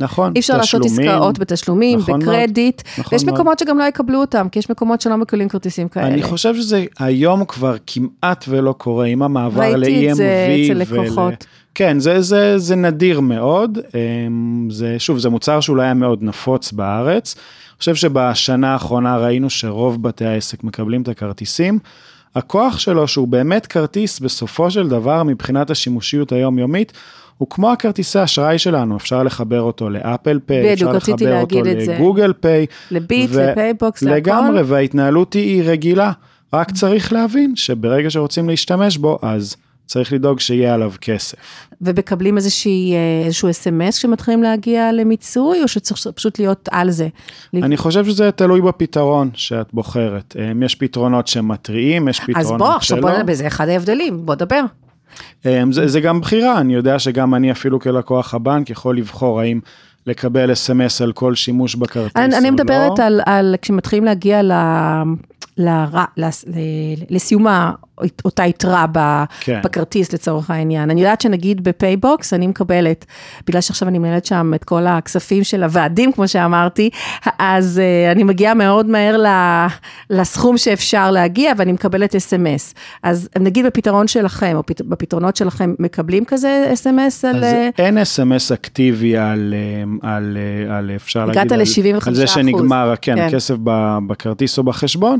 Speaker 2: נכון.
Speaker 1: אי אפשר לעשות עסקאות בתשלומים,
Speaker 2: נכון
Speaker 1: בקרדיט,
Speaker 2: נכון
Speaker 1: ויש
Speaker 2: מאוד.
Speaker 1: מקומות שגם לא יקבלו אותם, כי יש מקומות שלא מקבלים כרטיסים כאלה.
Speaker 2: אני חושב שזה היום כבר כמעט ולא קורה עם המעבר ל-EMV.
Speaker 1: ראיתי את זה אצל
Speaker 2: ול-
Speaker 1: לקוחות.
Speaker 2: כן, זה, זה, זה נדיר מאוד. אמ, זה, שוב, זה מוצר שאולי היה מאוד נפוץ בארץ. אני חושב שבשנה האחרונה ראינו שרוב בתי העסק מקבלים את הכרטיסים. הכוח שלו, שהוא באמת כרטיס בסופו של דבר מבחינת השימושיות היומיומית, הוא כמו הכרטיסי אשראי שלנו, אפשר לחבר אותו לאפל פיי, אפשר לחבר אותו. לגוגל פיי.
Speaker 1: לביט,
Speaker 2: ו-
Speaker 1: לפייבוקס, להכל.
Speaker 2: לגמרי, וההתנהלות היא רגילה. רק צריך להבין שברגע שרוצים להשתמש בו, אז צריך לדאוג שיהיה עליו כסף.
Speaker 1: ומקבלים אה, איזשהו אס.אם.אס כשמתחילים להגיע למיצוי, או שצריך פשוט להיות על זה?
Speaker 2: אני חושב שזה תלוי בפתרון שאת בוחרת. אמ, יש פתרונות שמתריעים, יש
Speaker 1: אז
Speaker 2: פתרונות
Speaker 1: בוא, עכשיו
Speaker 2: שלא.
Speaker 1: בוא נדבר, זה אחד ההבדלים, בוא דבר.
Speaker 2: אמ, זה, זה גם בחירה, אני יודע שגם אני אפילו כלקוח הבנק יכול לבחור האם לקבל אס.אם.אס על כל שימוש בכרטיס
Speaker 1: אני,
Speaker 2: או
Speaker 1: אני
Speaker 2: לא.
Speaker 1: מדברת על, על כשמתחילים להגיע ל, ל, ל, ל, לסיום אותה יתרה
Speaker 2: כן.
Speaker 1: בכרטיס לצורך העניין. אני יודעת שנגיד בפייבוקס אני מקבלת, בגלל שעכשיו אני מנהלת שם את כל הכספים של הוועדים, כמו שאמרתי, אז אה, אני מגיעה מאוד מהר ל, לסכום שאפשר להגיע ואני מקבלת אס.אם.אס. אז נגיד בפתרון שלכם, או פת, בפתרונות שלכם, מקבלים כזה אס.אם.אס על...
Speaker 2: אז
Speaker 1: אה,
Speaker 2: אין אס.אם.אס אקטיבי על, אמ, על, אה, על אפשר
Speaker 1: הגעת
Speaker 2: להגיד, על,
Speaker 1: ל-75%.
Speaker 2: על זה שנגמר, כן,
Speaker 1: כן.
Speaker 2: הכסף ב- בכרטיס או בחשבון,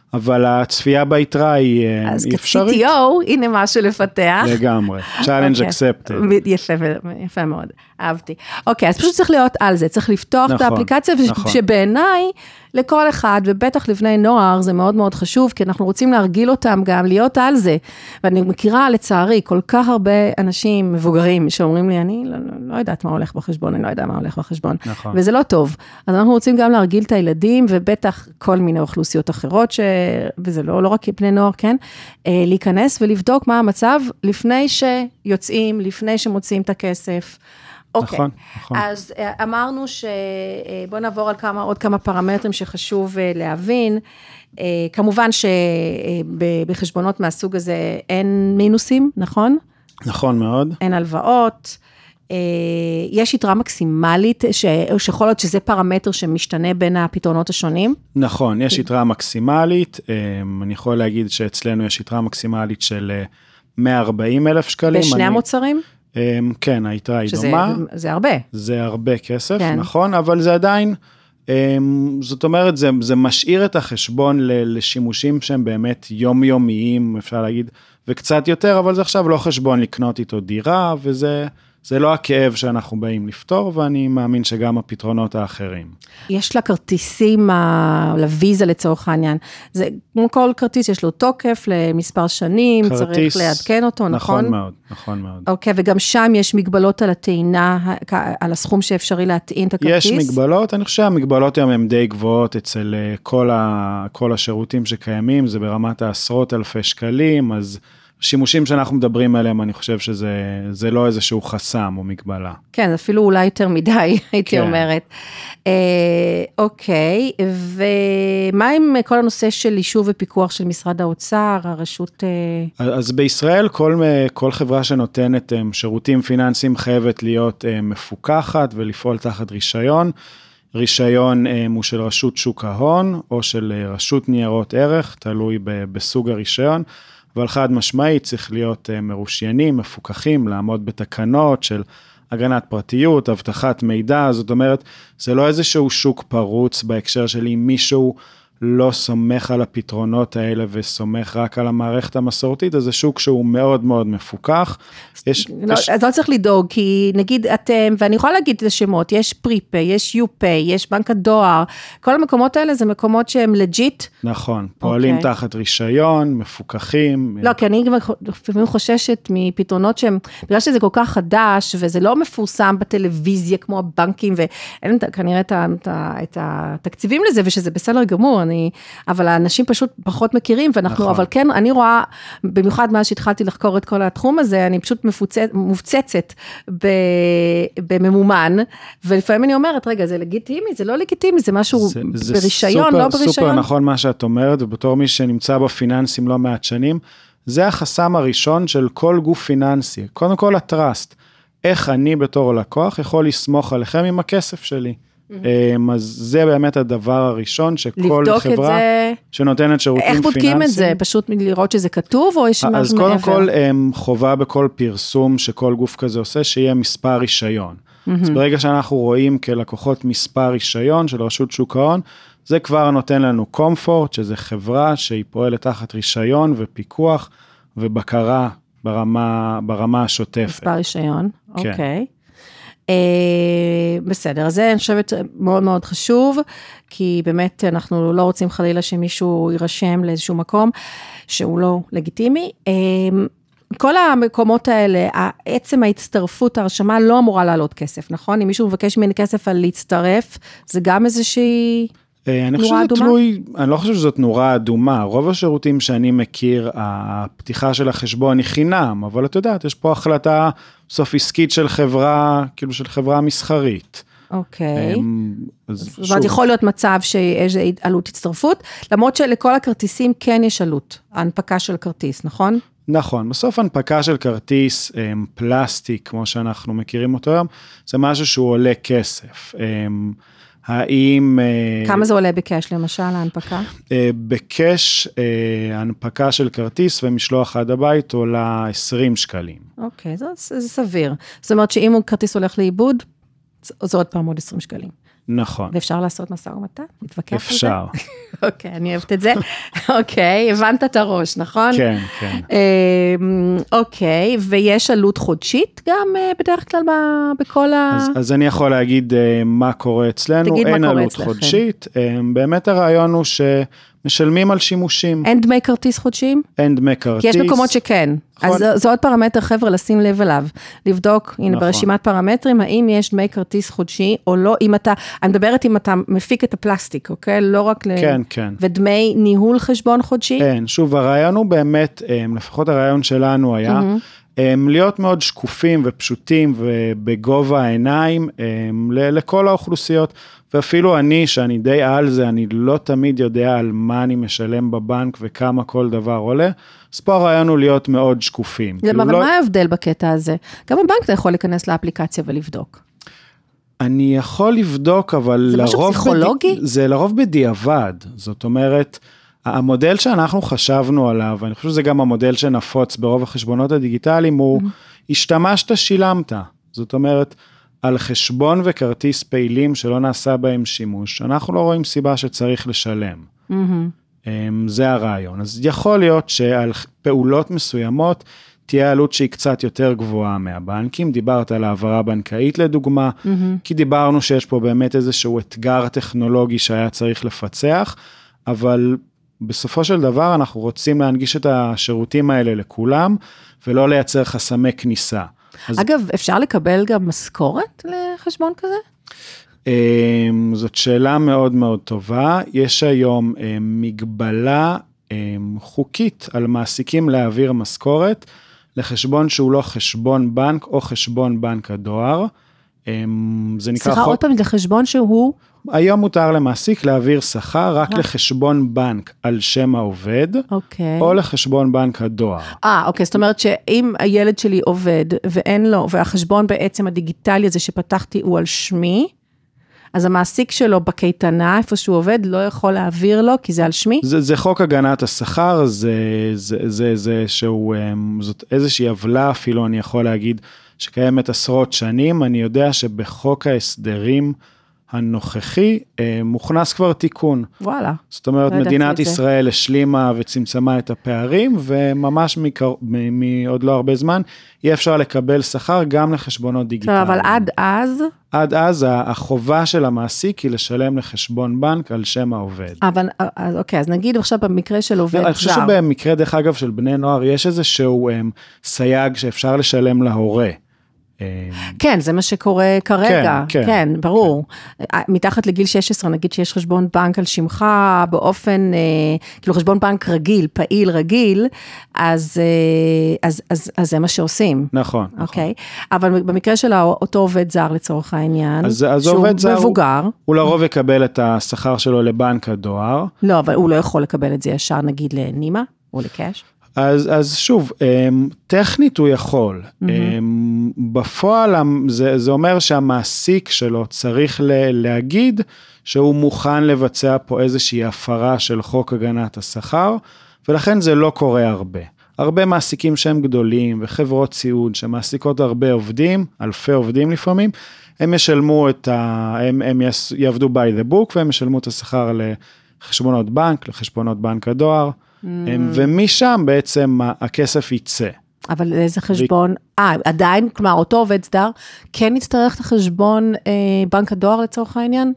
Speaker 2: אבל הצפייה ביתרה היא, אה,
Speaker 1: אז
Speaker 2: אפשרית.
Speaker 1: כ-CTO, הנה משהו לפתח.
Speaker 2: לגמרי, challenge
Speaker 1: אוקיי.
Speaker 2: accepted.
Speaker 1: יפה, יפה מאוד, אהבתי. אוקיי, אז פשוט צריך להיות על זה, צריך לפתוח את
Speaker 2: נכון,
Speaker 1: האפליקציה,
Speaker 2: נכון.
Speaker 1: שבעיניי, לכל אחד, ובטח לבני נוער, זה מאוד מאוד חשוב, כי אנחנו רוצים להרגיל אותם גם להיות על זה. ואני מכירה, לצערי, כל כך הרבה אנשים מבוגרים שאומרים לי, אני לא, לא, לא יודעת מה הולך בחשבון, אני לא יודע מה הולך בחשבון.
Speaker 2: נכון.
Speaker 1: וזה לא טוב. אז אנחנו רוצים גם להרגיל את הילדים, ובטח כל מיני אוכלוסיות אחרות, ש... וזה לא, לא רק בני נוער, כן? אה, להיכנס ולבדוק מה המצב לפני שיוצאים, לפני שמוציאים את הכסף. אוקיי.
Speaker 2: נכון, נכון.
Speaker 1: אז אה, אמרנו ש... אה, נעבור על כמה, עוד כמה פרמטרים שחשוב להבין. כמובן שבחשבונות מהסוג הזה אין מינוסים, נכון?
Speaker 2: נכון מאוד.
Speaker 1: אין הלוואות. אה, יש יתרה מקסימלית, ש- שיכול להיות שזה פרמטר שמשתנה בין הפתרונות השונים.
Speaker 2: נכון, יש יתרה מקסימלית, אמ, אני יכול להגיד שאצלנו יש יתרה מקסימלית של אה, 140 אלף שקלים.
Speaker 1: בשני
Speaker 2: אני-
Speaker 1: המוצרים,
Speaker 2: כן, היתרה היא
Speaker 1: שזה
Speaker 2: דומה.
Speaker 1: זה הרבה.
Speaker 2: זה הרבה כסף,
Speaker 1: כן.
Speaker 2: נכון, אבל זה עדיין, זאת אומרת, זה, זה משאיר את החשבון לשימושים שהם באמת יומיומיים, אפשר להגיד, וקצת יותר, אבל זה עכשיו לא חשבון לקנות איתו דירה, וזה זה לא הכאב שאנחנו באים לפתור, ואני מאמין שגם הפתרונות האחרים.
Speaker 1: יש לה כרטיסים ה- לוויזה לצורך העניין. זה כמו כל כרטיס, יש לו תוקף למספר שנים, צריך
Speaker 2: כרטיס-
Speaker 1: לעדכן אותו, נכון?
Speaker 2: נכון מאוד, נכון מאוד.
Speaker 1: אוקיי, וגם שם יש מגבלות על הטעינה, על הסכום שאפשרי להטעין את הכרטיס?
Speaker 2: יש מגבלות, אני חושב שהמגבלות היום הן די גבוהות אצל אה, כל, ה, כל השירותים שקיימים, זה ברמת העשרות אלפי שקלים, אז שימושים שאנחנו מדברים עליהם, אני חושב שזה זה לא איזשהו חסם או מגבלה.
Speaker 1: כן, אפילו אולי יותר מדי, הייתי
Speaker 2: כן.
Speaker 1: אומרת. אה, אוקיי, ומה עם כל הנושא של אישור ופיקוח של משרד האוצר, הרשות... אה,
Speaker 2: אז בישראל כל, אה, כל חברה שנותנת אה, שירותים פיננסיים חייבת להיות אה, מפוקחת ולפעול תחת רישיון. רישיון הוא של רשות שוק ההון או של רשות ניירות ערך, תלוי ב- בסוג הרישיון, אבל חד משמעית צריך להיות אה, מרושיינים, מפוקחים, לעמוד בתקנות של הגנת פרטיות, אבטחת מידע, זאת אומרת, זה לא איזשהו שוק פרוץ בהקשר של אם מישהו לא סומך על הפתרונות האלה וסומך רק על המערכת המסורתית, אז זה שוק שהוא מאוד מאוד מפוקח. יש,
Speaker 1: לא,
Speaker 2: יש,
Speaker 1: אז לא צריך לדאוג, כי נגיד אתם, ואני יכולה להגיד את השמות, יש פריפיי, יש יו-פיי, יש בנק הדואר, כל המקומות האלה זה מקומות שהם legit.
Speaker 2: נכון, פועלים
Speaker 1: אוקיי.
Speaker 2: תחת רישיון, מפוקחים.
Speaker 1: לא, כי אני לפעמים חוששת מפתרונות שהם, בגלל שזה כל כך חדש, וזה לא מפורסם בטלוויזיה כמו הבנקים, ואין את- כנראה את, את, ה- את התקציבים לזה, ושזה בסדר גמור, אני, אבל האנשים פשוט פחות מכירים, ואנחנו,
Speaker 2: נכון.
Speaker 1: אבל כן, אני רואה, במיוחד מאז שהתחלתי לחקור את כל התחום הזה, אני פשוט מפוצצ, מופצצת ב, בממומן, ולפעמים אני אומרת, רגע, זה לגיטימי? זה לא לגיטימי, זה משהו
Speaker 2: זה- זה
Speaker 1: ברישיון,
Speaker 2: סופר,
Speaker 1: לא ברישיון?
Speaker 2: סופר נכון מה שאת אומרת, ובתור מי שנמצא בפיננסים לא מעט שנים, זה החסם הראשון של כל גוף פיננסי. קודם כל הטראסט. איך אני בתור לקוח יכול לסמוך עליכם עם הכסף שלי. אמ, אז זה באמת הדבר הראשון שכל חברה
Speaker 1: זה.
Speaker 2: שנותנת שירותים
Speaker 1: איך
Speaker 2: פיננסיים.
Speaker 1: בודקים את זה? פשוט לראות שזה כתוב, או יש
Speaker 2: אז
Speaker 1: משהו
Speaker 2: קודם
Speaker 1: מעבר?
Speaker 2: כל הם, חובה בכל פרסום שכל גוף כזה עושה שיהיה מספר רישיון. אז ברגע שאנחנו רואים כלקוחות מספר רישיון של רשות שוק ההון, זה כבר נותן לנו קומפורט, שזה חברה שהיא פועלת תחת רישיון ופיקוח ובקרה ברמה, ברמה השוטפת.
Speaker 1: מספר רישיון,
Speaker 2: כן.
Speaker 1: אוקיי. אה, בסדר, זה אני חושבת מאוד מאוד חשוב, כי באמת אנחנו לא רוצים חלילה שמישהו יירשם לאיזשהו מקום שהוא לא לגיטימי. אה, כל המקומות האלה, עצם ההצטרפות, ההרשמה לא אמורה לעלות כסף, נכון? אם מישהו מבקש ממני כסף על להצטרף, זה גם איזושהי...
Speaker 2: אה, אני חושב שזה? תלוי, אני לא חושב שזאת נורה אדומה, רוב השירותים שאני מכיר, הפתיחה של החשבון היא חינם, אבל את יודעת, יש פה החלטה סוף עסקית של חברה, כאילו של חברה מסחרית.
Speaker 1: אוקיי. זאת אומרת,
Speaker 2: שוב,
Speaker 1: יכול להיות מצב שיש עלות הצטרפות, למרות שלכל הכרטיסים כן יש עלות, ההנפקה של כרטיס, נכון?
Speaker 2: נכון, בסוף הנפקה של כרטיס אמ, פלסטיק, כמו שאנחנו מכירים אותו היום, זה משהו שהוא עולה כסף. האם... אה,
Speaker 1: כמה זה עולה בקאש למשל, ההנפקה?
Speaker 2: אה, בקאש, אה, הנפקה של כרטיס ומשלוח עד הבית עולה 20 שקלים.
Speaker 1: אוקיי, זה, זה סביר. זאת אומרת שאם כרטיס הולך לאיבוד, זה עוד פעם עוד 20 שקלים.
Speaker 2: נכון,
Speaker 1: ואפשר לעשות משא ומתן? להתווכח על זה?
Speaker 2: אפשר.
Speaker 1: אוקיי, אני אוהבת את זה. אוקיי, הבנת את הראש, נכון?
Speaker 2: כן, כן.
Speaker 1: אמ, אוקיי, ויש עלות חודשית גם אה, בדרך כלל בכל ה...
Speaker 2: אז, אני יכול להגיד אה, מה קורה אצלנו,
Speaker 1: תגיד מה
Speaker 2: אין
Speaker 1: קורה
Speaker 2: עלות
Speaker 1: אצלכם.
Speaker 2: חודשית, אה, באמת הרעיון הוא שמשלמים על שימושים,
Speaker 1: אין דמי כרטיס חודשיים?
Speaker 2: אין דמי כרטיס.
Speaker 1: כי יש מקומות שכן.
Speaker 2: נכון.
Speaker 1: אז זה- זה עוד פרמטר, חבר'ה, לשים לב אליו. לבדוק, הנה,
Speaker 2: נכון.
Speaker 1: ברשימת פרמטרים, האם יש דמי כרטיס חודשי או לא, אם אתה, אני מדברת אם אתה מפיק את הפלסטיק, אוקיי? לא רק ל...
Speaker 2: כן, כן.
Speaker 1: ודמי ניהול חשבון חודשי?
Speaker 2: אין, שוב, הרעיון הוא באמת, אמ, לפחות הרעיון שלנו היה, אמ, להיות מאוד שקופים ופשוטים ובגובה העיניים אמ, לכל האוכלוסיות. ואפילו אני, שאני די על זה, אני לא תמיד יודע על מה אני משלם בבנק וכמה כל דבר עולה. אז פה הרעיון הוא להיות מאוד שקופים.
Speaker 1: למה,
Speaker 2: כאילו
Speaker 1: אבל
Speaker 2: לא-
Speaker 1: מה ההבדל בקטע הזה? גם בבנק אתה יכול להיכנס לאפליקציה ולבדוק.
Speaker 2: אני יכול לבדוק, אבל
Speaker 1: זה משהו
Speaker 2: לרוב...
Speaker 1: פסיכולוגי?
Speaker 2: בדי... זה לרוב בדיעבד. זאת אומרת, המודל שאנחנו חשבנו עליו, ואני חושב שזה גם המודל שנפוץ ברוב החשבונות הדיגיטליים, הוא השתמשת, שילמת. זאת אומרת, על חשבון וכרטיס פעילים שלא נעשה בהם שימוש, אנחנו לא רואים סיבה שצריך לשלם.
Speaker 1: מהמם.
Speaker 2: אמ, זה הרעיון. אז יכול להיות שעל פעולות מסוימות תהיה עלות שהיא קצת יותר גבוהה מהבנקים. דיברת על העברה בנקאית לדוגמה,
Speaker 1: Mm-hmm.
Speaker 2: כי דיברנו שיש פה באמת איזשהו אתגר טכנולוגי שהיה צריך לפצח, אבל בסופו של דבר אנחנו רוצים להנגיש את השירותים האלה לכולם, ולא לייצר חסמי כניסה. אז
Speaker 1: אגב, אפשר לקבל גם משכורת לחשבון כזה?
Speaker 2: אמ, זאת שאלה מאוד מאוד טובה. יש היום אמ, מגבלה אמ, חוקית על מעסיקים להעביר משכורת לחשבון שהוא לא חשבון בנק או חשבון בנק הדואר. אמ, זה נקרא
Speaker 1: סליחה, עוד
Speaker 2: חוק,
Speaker 1: פעם, זה חשבון שהוא...
Speaker 2: היום מותר למעסיק להעביר שכר רק
Speaker 1: אה.
Speaker 2: לחשבון בנק על שם העובד,
Speaker 1: אוקיי.
Speaker 2: או לחשבון בנק הדואר.
Speaker 1: אה, אוקיי, זאת אומרת שאם הילד שלי עובד ואין לו, והחשבון בעצם הדיגיטלי הזה שפתחתי הוא על שמי, אז המעסיק שלו בקייטנה, איפה שהוא עובד, לא יכול להעביר לו, כי זה על שמי?
Speaker 2: זה, זה חוק הגנת השכר, זה, זה, זה, זה שהוא, אמ, זאת איזושהי עוולה אפילו, אני יכול להגיד, שקיימת עשרות שנים. אני יודע שבחוק ההסדרים הנוכחי אה, מוכנס כבר תיקון.
Speaker 1: וואלה.
Speaker 2: זאת אומרת,
Speaker 1: לא
Speaker 2: מדינת
Speaker 1: את זה.
Speaker 2: ישראל השלימה וצמצמה את הפערים, וממש מקר... מעוד לא הרבה זמן, יהיה אפשר לקבל שכר גם לחשבונות
Speaker 1: טוב,
Speaker 2: דיגיטליים.
Speaker 1: אבל עד אז,
Speaker 2: עד אז החובה של המעסיק היא לשלם לחשבון בנק על שם העובד.
Speaker 1: אבל, אז, אוקיי, אז נגיד עכשיו במקרה של עובד
Speaker 2: אני חושב
Speaker 1: זר.
Speaker 2: שבמקרה, דרך אגב, של בני נוער, יש איזשהו um, סייג שאפשר לשלם להורה. Um,
Speaker 1: כן, זה מה שקורה כרגע,
Speaker 2: כן,
Speaker 1: כן,
Speaker 2: כן,
Speaker 1: ברור. כן. מתחת לגיל 16, נגיד שיש חשבון בנק על שמך באופן, אה, כאילו חשבון בנק רגיל, פעיל רגיל, אז, אה, אז, אז, אז זה מה שעושים.
Speaker 2: נכון, נכון.
Speaker 1: אוקיי, אבל במקרה של אותו עובד זר לצורך העניין,
Speaker 2: אז- אז
Speaker 1: שהוא
Speaker 2: עובד זר הוא-
Speaker 1: מבוגר,
Speaker 2: הוא לרוב יקבל את השכר שלו לבנק הדואר.
Speaker 1: לא, אבל הוא לא יכול לקבל את זה ישר נגיד לנימה או לקאש.
Speaker 2: אז, אז שוב, אמ, טכנית הוא יכול. אמ, בפועל המ- זה, זה אומר שהמעסיק שלו צריך ל, להגיד שהוא מוכן לבצע פה איזושהי הפרה של חוק הגנת השכר, ולכן זה לא קורה הרבה. הרבה מעסיקים שהם גדולים וחברות סיעוד שמעסיקות הרבה עובדים, אלפי עובדים לפעמים, הם ישלמו את ה... הם, הם יעבדו by the book והם ישלמו את השכר לחשבונות בנק, לחשבונות בנק הדואר. הם- ומשם בעצם הכסף יצא.
Speaker 1: אבל לאיזה חשבון, אה, עדיין, כלומר, אותו עובד זר, כן יצטרך את החשבון אה, בנק הדואר לצורך העניין?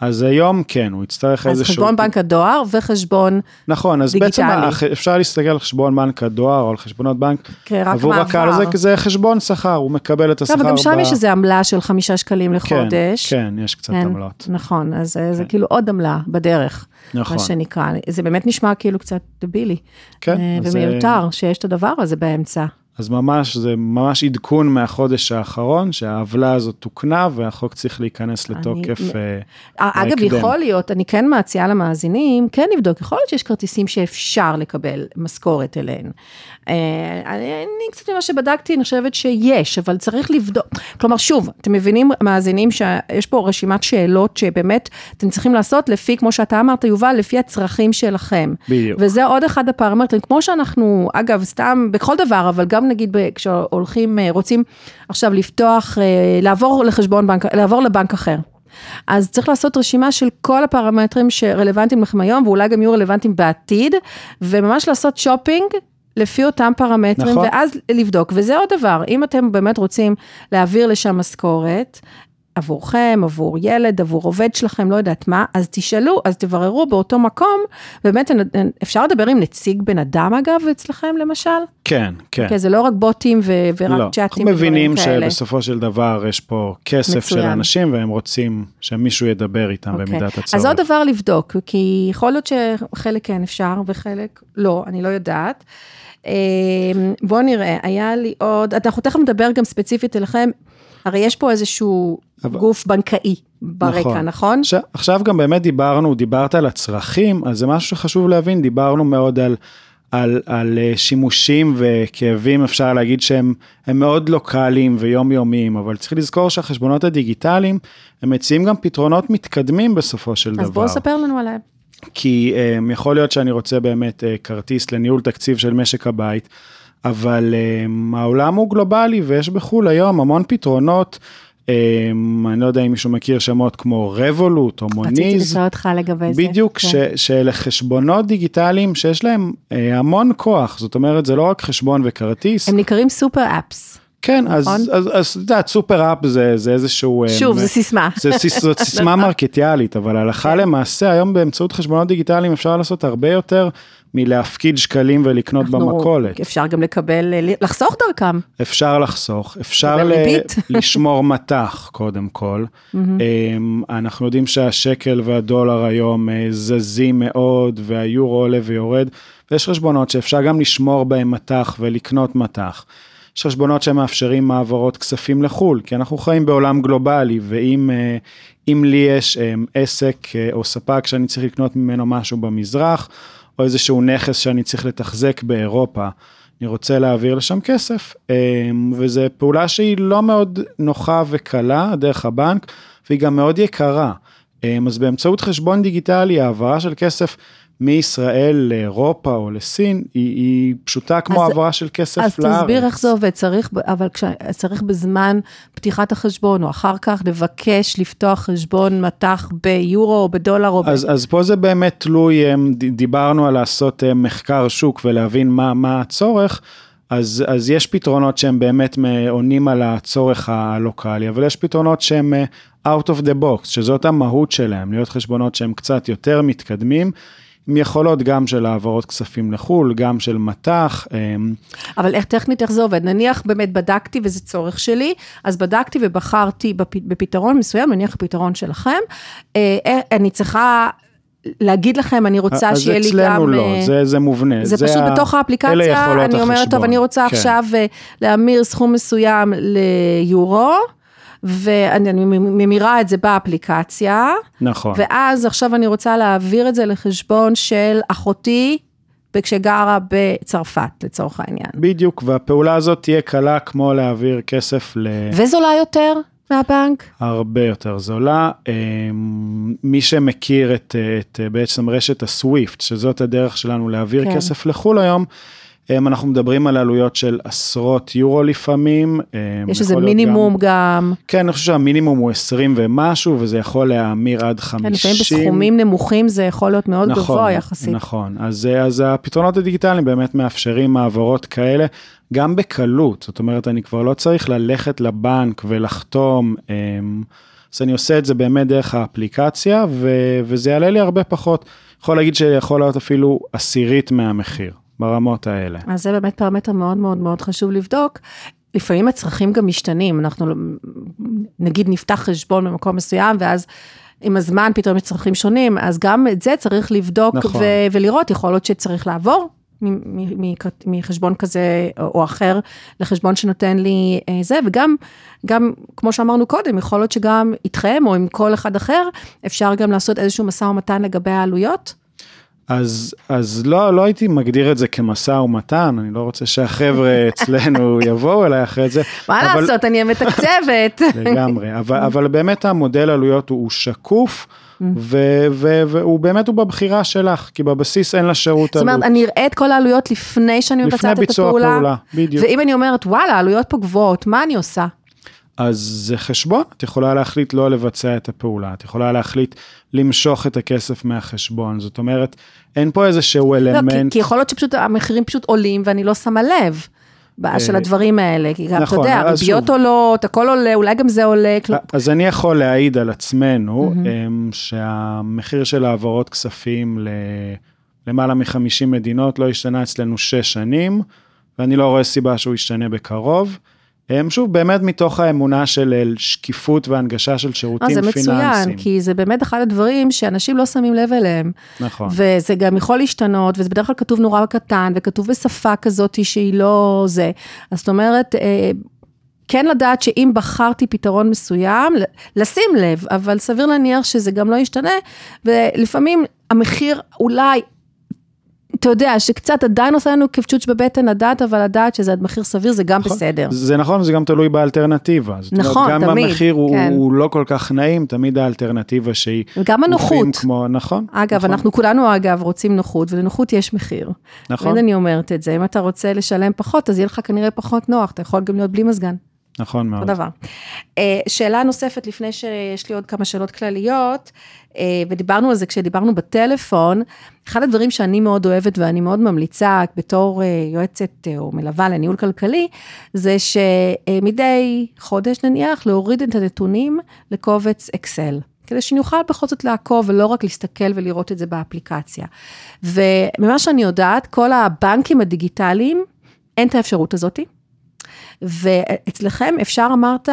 Speaker 2: אז היום כן, הוא יצטרך
Speaker 1: אז
Speaker 2: איזשהו...
Speaker 1: חשבון בנק הדואר וחשבון,
Speaker 2: נכון, אז
Speaker 1: דיגיטלי.
Speaker 2: בעצם אפשר להסתכל על חשבון בנק הדואר או על חשבונות בנק.
Speaker 1: כן, רק
Speaker 2: עבור הקהל. הזה, כי זה חשבון שכר, הוא מקבל את השכר.
Speaker 1: גם שם
Speaker 2: ב-
Speaker 1: יש איזו עמלה של חמישה שקלים
Speaker 2: כן,
Speaker 1: לחודש.
Speaker 2: כן, יש קצת עמלות.
Speaker 1: נכון, אז זה- זה כאילו עוד עמלה בדרך,
Speaker 2: נכון.
Speaker 1: מה שנקרא. זה באמת נשמע כאילו קצת דבילי.
Speaker 2: כן,
Speaker 1: אה,
Speaker 2: אז,
Speaker 1: ומיותר שיש את הדבר הזה באמצע.
Speaker 2: אז ממש, זה ממש עדכון מהחודש האחרון, שהעוולה הזאת תוקנה והחוק צריך להיכנס לתוקף. אה,
Speaker 1: אגב,
Speaker 2: בהקדם.
Speaker 1: יכול להיות, אני כן מציעה למאזינים, כן לבדוק, יכול להיות שיש כרטיסים שאפשר לקבל משכורת אליהן. אה, אני, אני קצת ממה שבדקתי, אני חושבת שיש, אבל צריך לבדוק. כלומר, שוב, אתם מבינים, מאזינים, שיש פה רשימת שאלות שבאמת אתם צריכים לעשות לפי, כמו שאתה אמרת, יובל, לפי הצרכים שלכם.
Speaker 2: בדיוק.
Speaker 1: וזה עוד אחד הפרמטרים, כמו שאנחנו, אגב, סתם בכל דבר, אבל גם נגיד כשהולכים, אה, רוצים עכשיו לפתוח, אה, לעבור לחשבון בנק, לעבור לבנק אחר. אז צריך לעשות רשימה של כל הפרמטרים שרלוונטיים לכם היום, ואולי גם יהיו רלוונטיים בעתיד, וממש לעשות שופינג. לפי אותם פרמטרים,
Speaker 2: נכון.
Speaker 1: ואז לבדוק. וזה עוד דבר, אם אתם באמת רוצים להעביר לשם משכורת, עבורכם, עבור ילד, עבור עובד שלכם, לא יודעת מה, אז תשאלו, אז תבררו באותו מקום, באמת אפשר לדבר עם נציג בן אדם אגב אצלכם למשל?
Speaker 2: כן, כן.
Speaker 1: כן, זה לא רק בוטים ו- ורק
Speaker 2: לא,
Speaker 1: צ'אטים
Speaker 2: אנחנו מבינים
Speaker 1: ודברים כאלה.
Speaker 2: שבסופו של דבר יש פה כסף
Speaker 1: מצוין.
Speaker 2: של אנשים והם רוצים שמישהו ידבר איתם
Speaker 1: אוקיי.
Speaker 2: במידת הצורך.
Speaker 1: אז עוד דבר לבדוק, כי יכול להיות שחלק כן אפשר וחלק לא, אני לא יודעת. אה, בואו נראה, היה לי עוד, אנחנו תכף נדבר גם ספציפית אליכם, הרי יש פה איזשהו
Speaker 2: אבל-
Speaker 1: גוף בנקאי ברקע, נכון?
Speaker 2: עכשיו, עכשיו גם באמת דיברנו, דיברת על הצרכים, אז זה משהו שחשוב להבין, דיברנו מאוד על, על, על אה, שימושים וכאבים, אפשר להגיד שהם הם מאוד לוקאליים ויומיומיים, אבל צריך לזכור שהחשבונות הדיגיטליים, הם מציעים גם פתרונות מתקדמים בסופו של דבר.
Speaker 1: אז בואו ספר לנו עליהם.
Speaker 2: כי um, יכול להיות שאני רוצה באמת uh, כרטיס לניהול תקציב של משק הבית, אבל um, העולם הוא גלובלי ויש בחו"ל היום המון פתרונות. אמ, אני לא יודע אם מישהו מכיר שמות כמו רבולוט או מוניז.
Speaker 1: רציתי לשאול אותך לגבי זה.
Speaker 2: בדיוק,
Speaker 1: כן.
Speaker 2: שאלה חשבונות דיגיטליים שיש להם אה, המון כוח, זאת אומרת, זה לא רק חשבון וכרטיס.
Speaker 1: הם נקראים סופר אפס.
Speaker 2: כן, אז,
Speaker 1: נכון?
Speaker 2: אז, את יודעת, סופר אפ זה, זה איזשהו... אה,
Speaker 1: שוב, זה סיסמה.
Speaker 2: זאת סיסמה מרקטיאלית, אבל הלכה
Speaker 1: כן.
Speaker 2: למעשה, היום באמצעות חשבונות דיגיטליים אפשר לעשות הרבה יותר מלהפקיד שקלים ולקנות במכולת.
Speaker 1: אפשר גם לקבל, אה, לחסוך דרכם.
Speaker 2: אפשר לחסוך, אפשר ל-. לשמור מטח קודם כל. אמ, אנחנו יודעים שהשקל והדולר היום אה, זזים מאוד והיורו עולה ויורד, ויש חשבונות שאפשר גם לשמור בהם מטח ולקנות מטח. יש חשבונות שמאפשרים העברות כספים לחו"ל, כי אנחנו חיים בעולם גלובלי, ואם אה, לי יש אה, עסק אה, או ספק שאני צריך לקנות ממנו משהו במזרח, או איזשהו נכס שאני צריך לתחזק באירופה, אני רוצה להעביר לשם כסף, וזו פעולה שהיא לא מאוד נוחה וקלה דרך הבנק, והיא גם מאוד יקרה. אז באמצעות חשבון דיגיטלי, העברה של כסף מישראל לאירופה או לסין, היא, היא פשוטה כמו
Speaker 1: אז-
Speaker 2: העברה של כסף
Speaker 1: אז
Speaker 2: לארץ.
Speaker 1: תסביר איך זה עובד, צריך, אבל כש, צריך בזמן פתיחת החשבון, או אחר כך לבקש לפתוח חשבון מטח ביורו או בדולר או ב...
Speaker 2: אז, אז פה זה באמת תלוי, דיברנו על לעשות אמ, מחקר שוק ולהבין מה, מה הצורך, אז, אז יש פתרונות שהם באמת עונים על הצורך הלוקאלי, אבל יש פתרונות שהם אה, out of the box, שזאת המהות שלהם, להיות חשבונות שהם קצת יותר מתקדמים, יכולות גם של העברות כספים לחו"ל, גם של מטח, אמ,
Speaker 1: אבל איך טכנית, איך זה עובד? נניח באמת בדקתי וזה צורך שלי, אז בדקתי ובחרתי בפ, בפתרון מסוים, נניח הפתרון שלכם, אה, אה, אני צריכה להגיד לכם, אני רוצה
Speaker 2: אז
Speaker 1: שיהיה לי
Speaker 2: אצלנו
Speaker 1: גם...
Speaker 2: לא,
Speaker 1: אה,
Speaker 2: זה, זה מובנה.
Speaker 1: זה פשוט
Speaker 2: ה-
Speaker 1: בתוך
Speaker 2: אלה
Speaker 1: האפליקציה,
Speaker 2: יכולות
Speaker 1: אני אומרת, טוב. אני רוצה
Speaker 2: כן.
Speaker 1: עכשיו אה, להמיר סכום מסוים ליורו, ואני אני ממירה את זה באפליקציה,
Speaker 2: נכון.
Speaker 1: ואז עכשיו אני רוצה להעביר את זה לחשבון של אחותי, כשגרה בצרפת, לצורך העניין.
Speaker 2: בדיוק, והפעולה הזאת תהיה קלה כמו להעביר כסף ל...
Speaker 1: וזולה יותר מהבנק?
Speaker 2: הרבה יותר זולה. אמ, מי שמכיר את, את בעצם רשת הסוויפט, שזאת הדרך שלנו להעביר
Speaker 1: כן.
Speaker 2: כסף לחו"ל היום, אנחנו מדברים על עלויות של עשרות יורו לפעמים. אמ,
Speaker 1: יש איזה מינימום
Speaker 2: גם,
Speaker 1: גם,
Speaker 2: כן, אני חושב שהמינימום הוא 20 ומשהו, וזה יכול להאמיר עד 50.
Speaker 1: כן, לפעמים בסכומים נמוכים זה יכול להיות מאוד גבוה יחסית.
Speaker 2: נכון, אז, אז הפתרונות הדיגיטליים באמת מאפשרים העברות כאלה, גם בקלות, זאת אומרת, אני כבר לא צריך ללכת לבנק ולחתום, אמ, אז אני עושה את זה באמת דרך האפליקציה, ו, וזה יעלה לי הרבה פחות. יכול להגיד שיכול להיות אפילו עשירית מהמחיר, ברמות האלה.
Speaker 1: אז זה באמת פרמטר מאוד מאוד מאוד חשוב לבדוק. לפעמים הצרכים גם משתנים, אנחנו לא- נגיד נפתח חשבון במקום מסוים, ואז עם הזמן פתאום יש צרכים שונים, אז גם את זה צריך לבדוק
Speaker 2: נכון.
Speaker 1: ו- ולראות, יכול להיות שצריך לעבור מחשבון כזה או אחר לחשבון שנותן לי אה, זה, וגם, גם, כמו שאמרנו קודם, יכול להיות שגם איתכם או עם כל אחד אחר, אפשר גם לעשות איזשהו משא ומתן לגבי העלויות.
Speaker 2: אז, אז לא, לא הייתי מגדיר את זה כמשא ומתן, אני לא רוצה שהחבר'ה אצלנו יבואו אליי אחרי זה.
Speaker 1: מה
Speaker 2: אבל-
Speaker 1: לעשות, אני המתקצבת.
Speaker 2: לגמרי, אבל, אבל באמת המודל עלויות הוא, הוא שקוף, ו- והוא באמת הוא בבחירה שלך, כי בבסיס אין לה שירות
Speaker 1: זאת
Speaker 2: עלות.
Speaker 1: אומרת, אני אראה את כל העלויות לפני שאני
Speaker 2: לפני
Speaker 1: מבצעת את
Speaker 2: ביצוע
Speaker 1: הפעולה.
Speaker 2: הפעולה, בדיוק.
Speaker 1: ואם אני אומרת, וואלה, העלויות פה גבוהות, מה אני עושה?
Speaker 2: אז זה חשבון, את יכולה להחליט לא לבצע את הפעולה, את יכולה להחליט למשוך את הכסף מהחשבון, זאת אומרת, אין פה איזשהו
Speaker 1: לא, כי,
Speaker 2: אלמנט,
Speaker 1: כי יכול להיות שפשוט המחירים פשוט עולים ואני לא שמה לב. בעיה של
Speaker 2: אה,
Speaker 1: הדברים האלה, כי גם, אתה
Speaker 2: נכון,
Speaker 1: יודע,
Speaker 2: אז
Speaker 1: ריביות
Speaker 2: שוב.
Speaker 1: עולות, הכל עולה, אולי גם זה עולה, כלום.
Speaker 2: אז אני יכול להעיד על עצמנו, אמ, שהמחיר של העברות כספים ל- למעלה מ-50 מדינות לא השתנה אצלנו 6 שנים, ואני לא רואה סיבה שהוא ישתנה בקרוב. אמ, שוב, באמת מתוך האמונה של אה, שקיפות והנגשה של
Speaker 1: אה,
Speaker 2: שירותים
Speaker 1: זה
Speaker 2: פיננסיים.
Speaker 1: מצוין, כי זה באמת אחד הדברים שאנשים לא שמים לב אליהם.
Speaker 2: נכון.
Speaker 1: וזה גם יכול להשתנות, וזה בדרך כלל כתוב נורא קטן, וכתוב בשפה כזאת שהיא לא זה. אז זאת אומרת, אה, כן לדעת שאם בחרתי פתרון מסוים, לשים לב, אבל סביר להניח שזה גם לא ישתנה, ולפעמים המחיר אולי, אתה יודע, שקצת עדיין עושה לנו כפצ'וץ' בבטן לדעת, אבל לדעת שזה עד מחיר סביר זה גם
Speaker 2: נכון.
Speaker 1: בסדר.
Speaker 2: זה נכון, זה גם תלוי באלטרנטיבה. זאת אומרת,
Speaker 1: נכון,
Speaker 2: גם
Speaker 1: תמיד,
Speaker 2: המחיר הוא,
Speaker 1: כן.
Speaker 2: הוא לא כל כך נעים, תמיד האלטרנטיבה שהיא...
Speaker 1: וגם הנוחות.
Speaker 2: כמו, נכון.
Speaker 1: אגב,
Speaker 2: נכון,
Speaker 1: אנחנו כולנו אגב רוצים נוחות, ולנוחות יש מחיר.
Speaker 2: נכון.
Speaker 1: תמיד אני אומרת את זה, אם אתה רוצה לשלם פחות, אז יהיה לך כנראה פחות נוח, אתה יכול גם להיות בלי מזגן.
Speaker 2: נכון מאוד.
Speaker 1: אותו דבר. אה, שאלה נוספת, לפני שיש לי עוד כמה שאלות כלליות, אה, ודיברנו על זה כשדיברנו בטלפון, אחד הדברים שאני מאוד אוהבת ואני מאוד ממליצה בתור אה, יועצת או מלווה לניהול כלכלי, זה שמדי חודש נניח, להוריד את הנתונים לקובץ אקסל. כדי שאני אוכל בכל זאת לעקוב ולא רק להסתכל ולראות את זה באפליקציה. וממה שאני יודעת, כל הבנקים הדיגיטליים, אין את האפשרות הזאתי. ואצלכם אפשר, אמרת,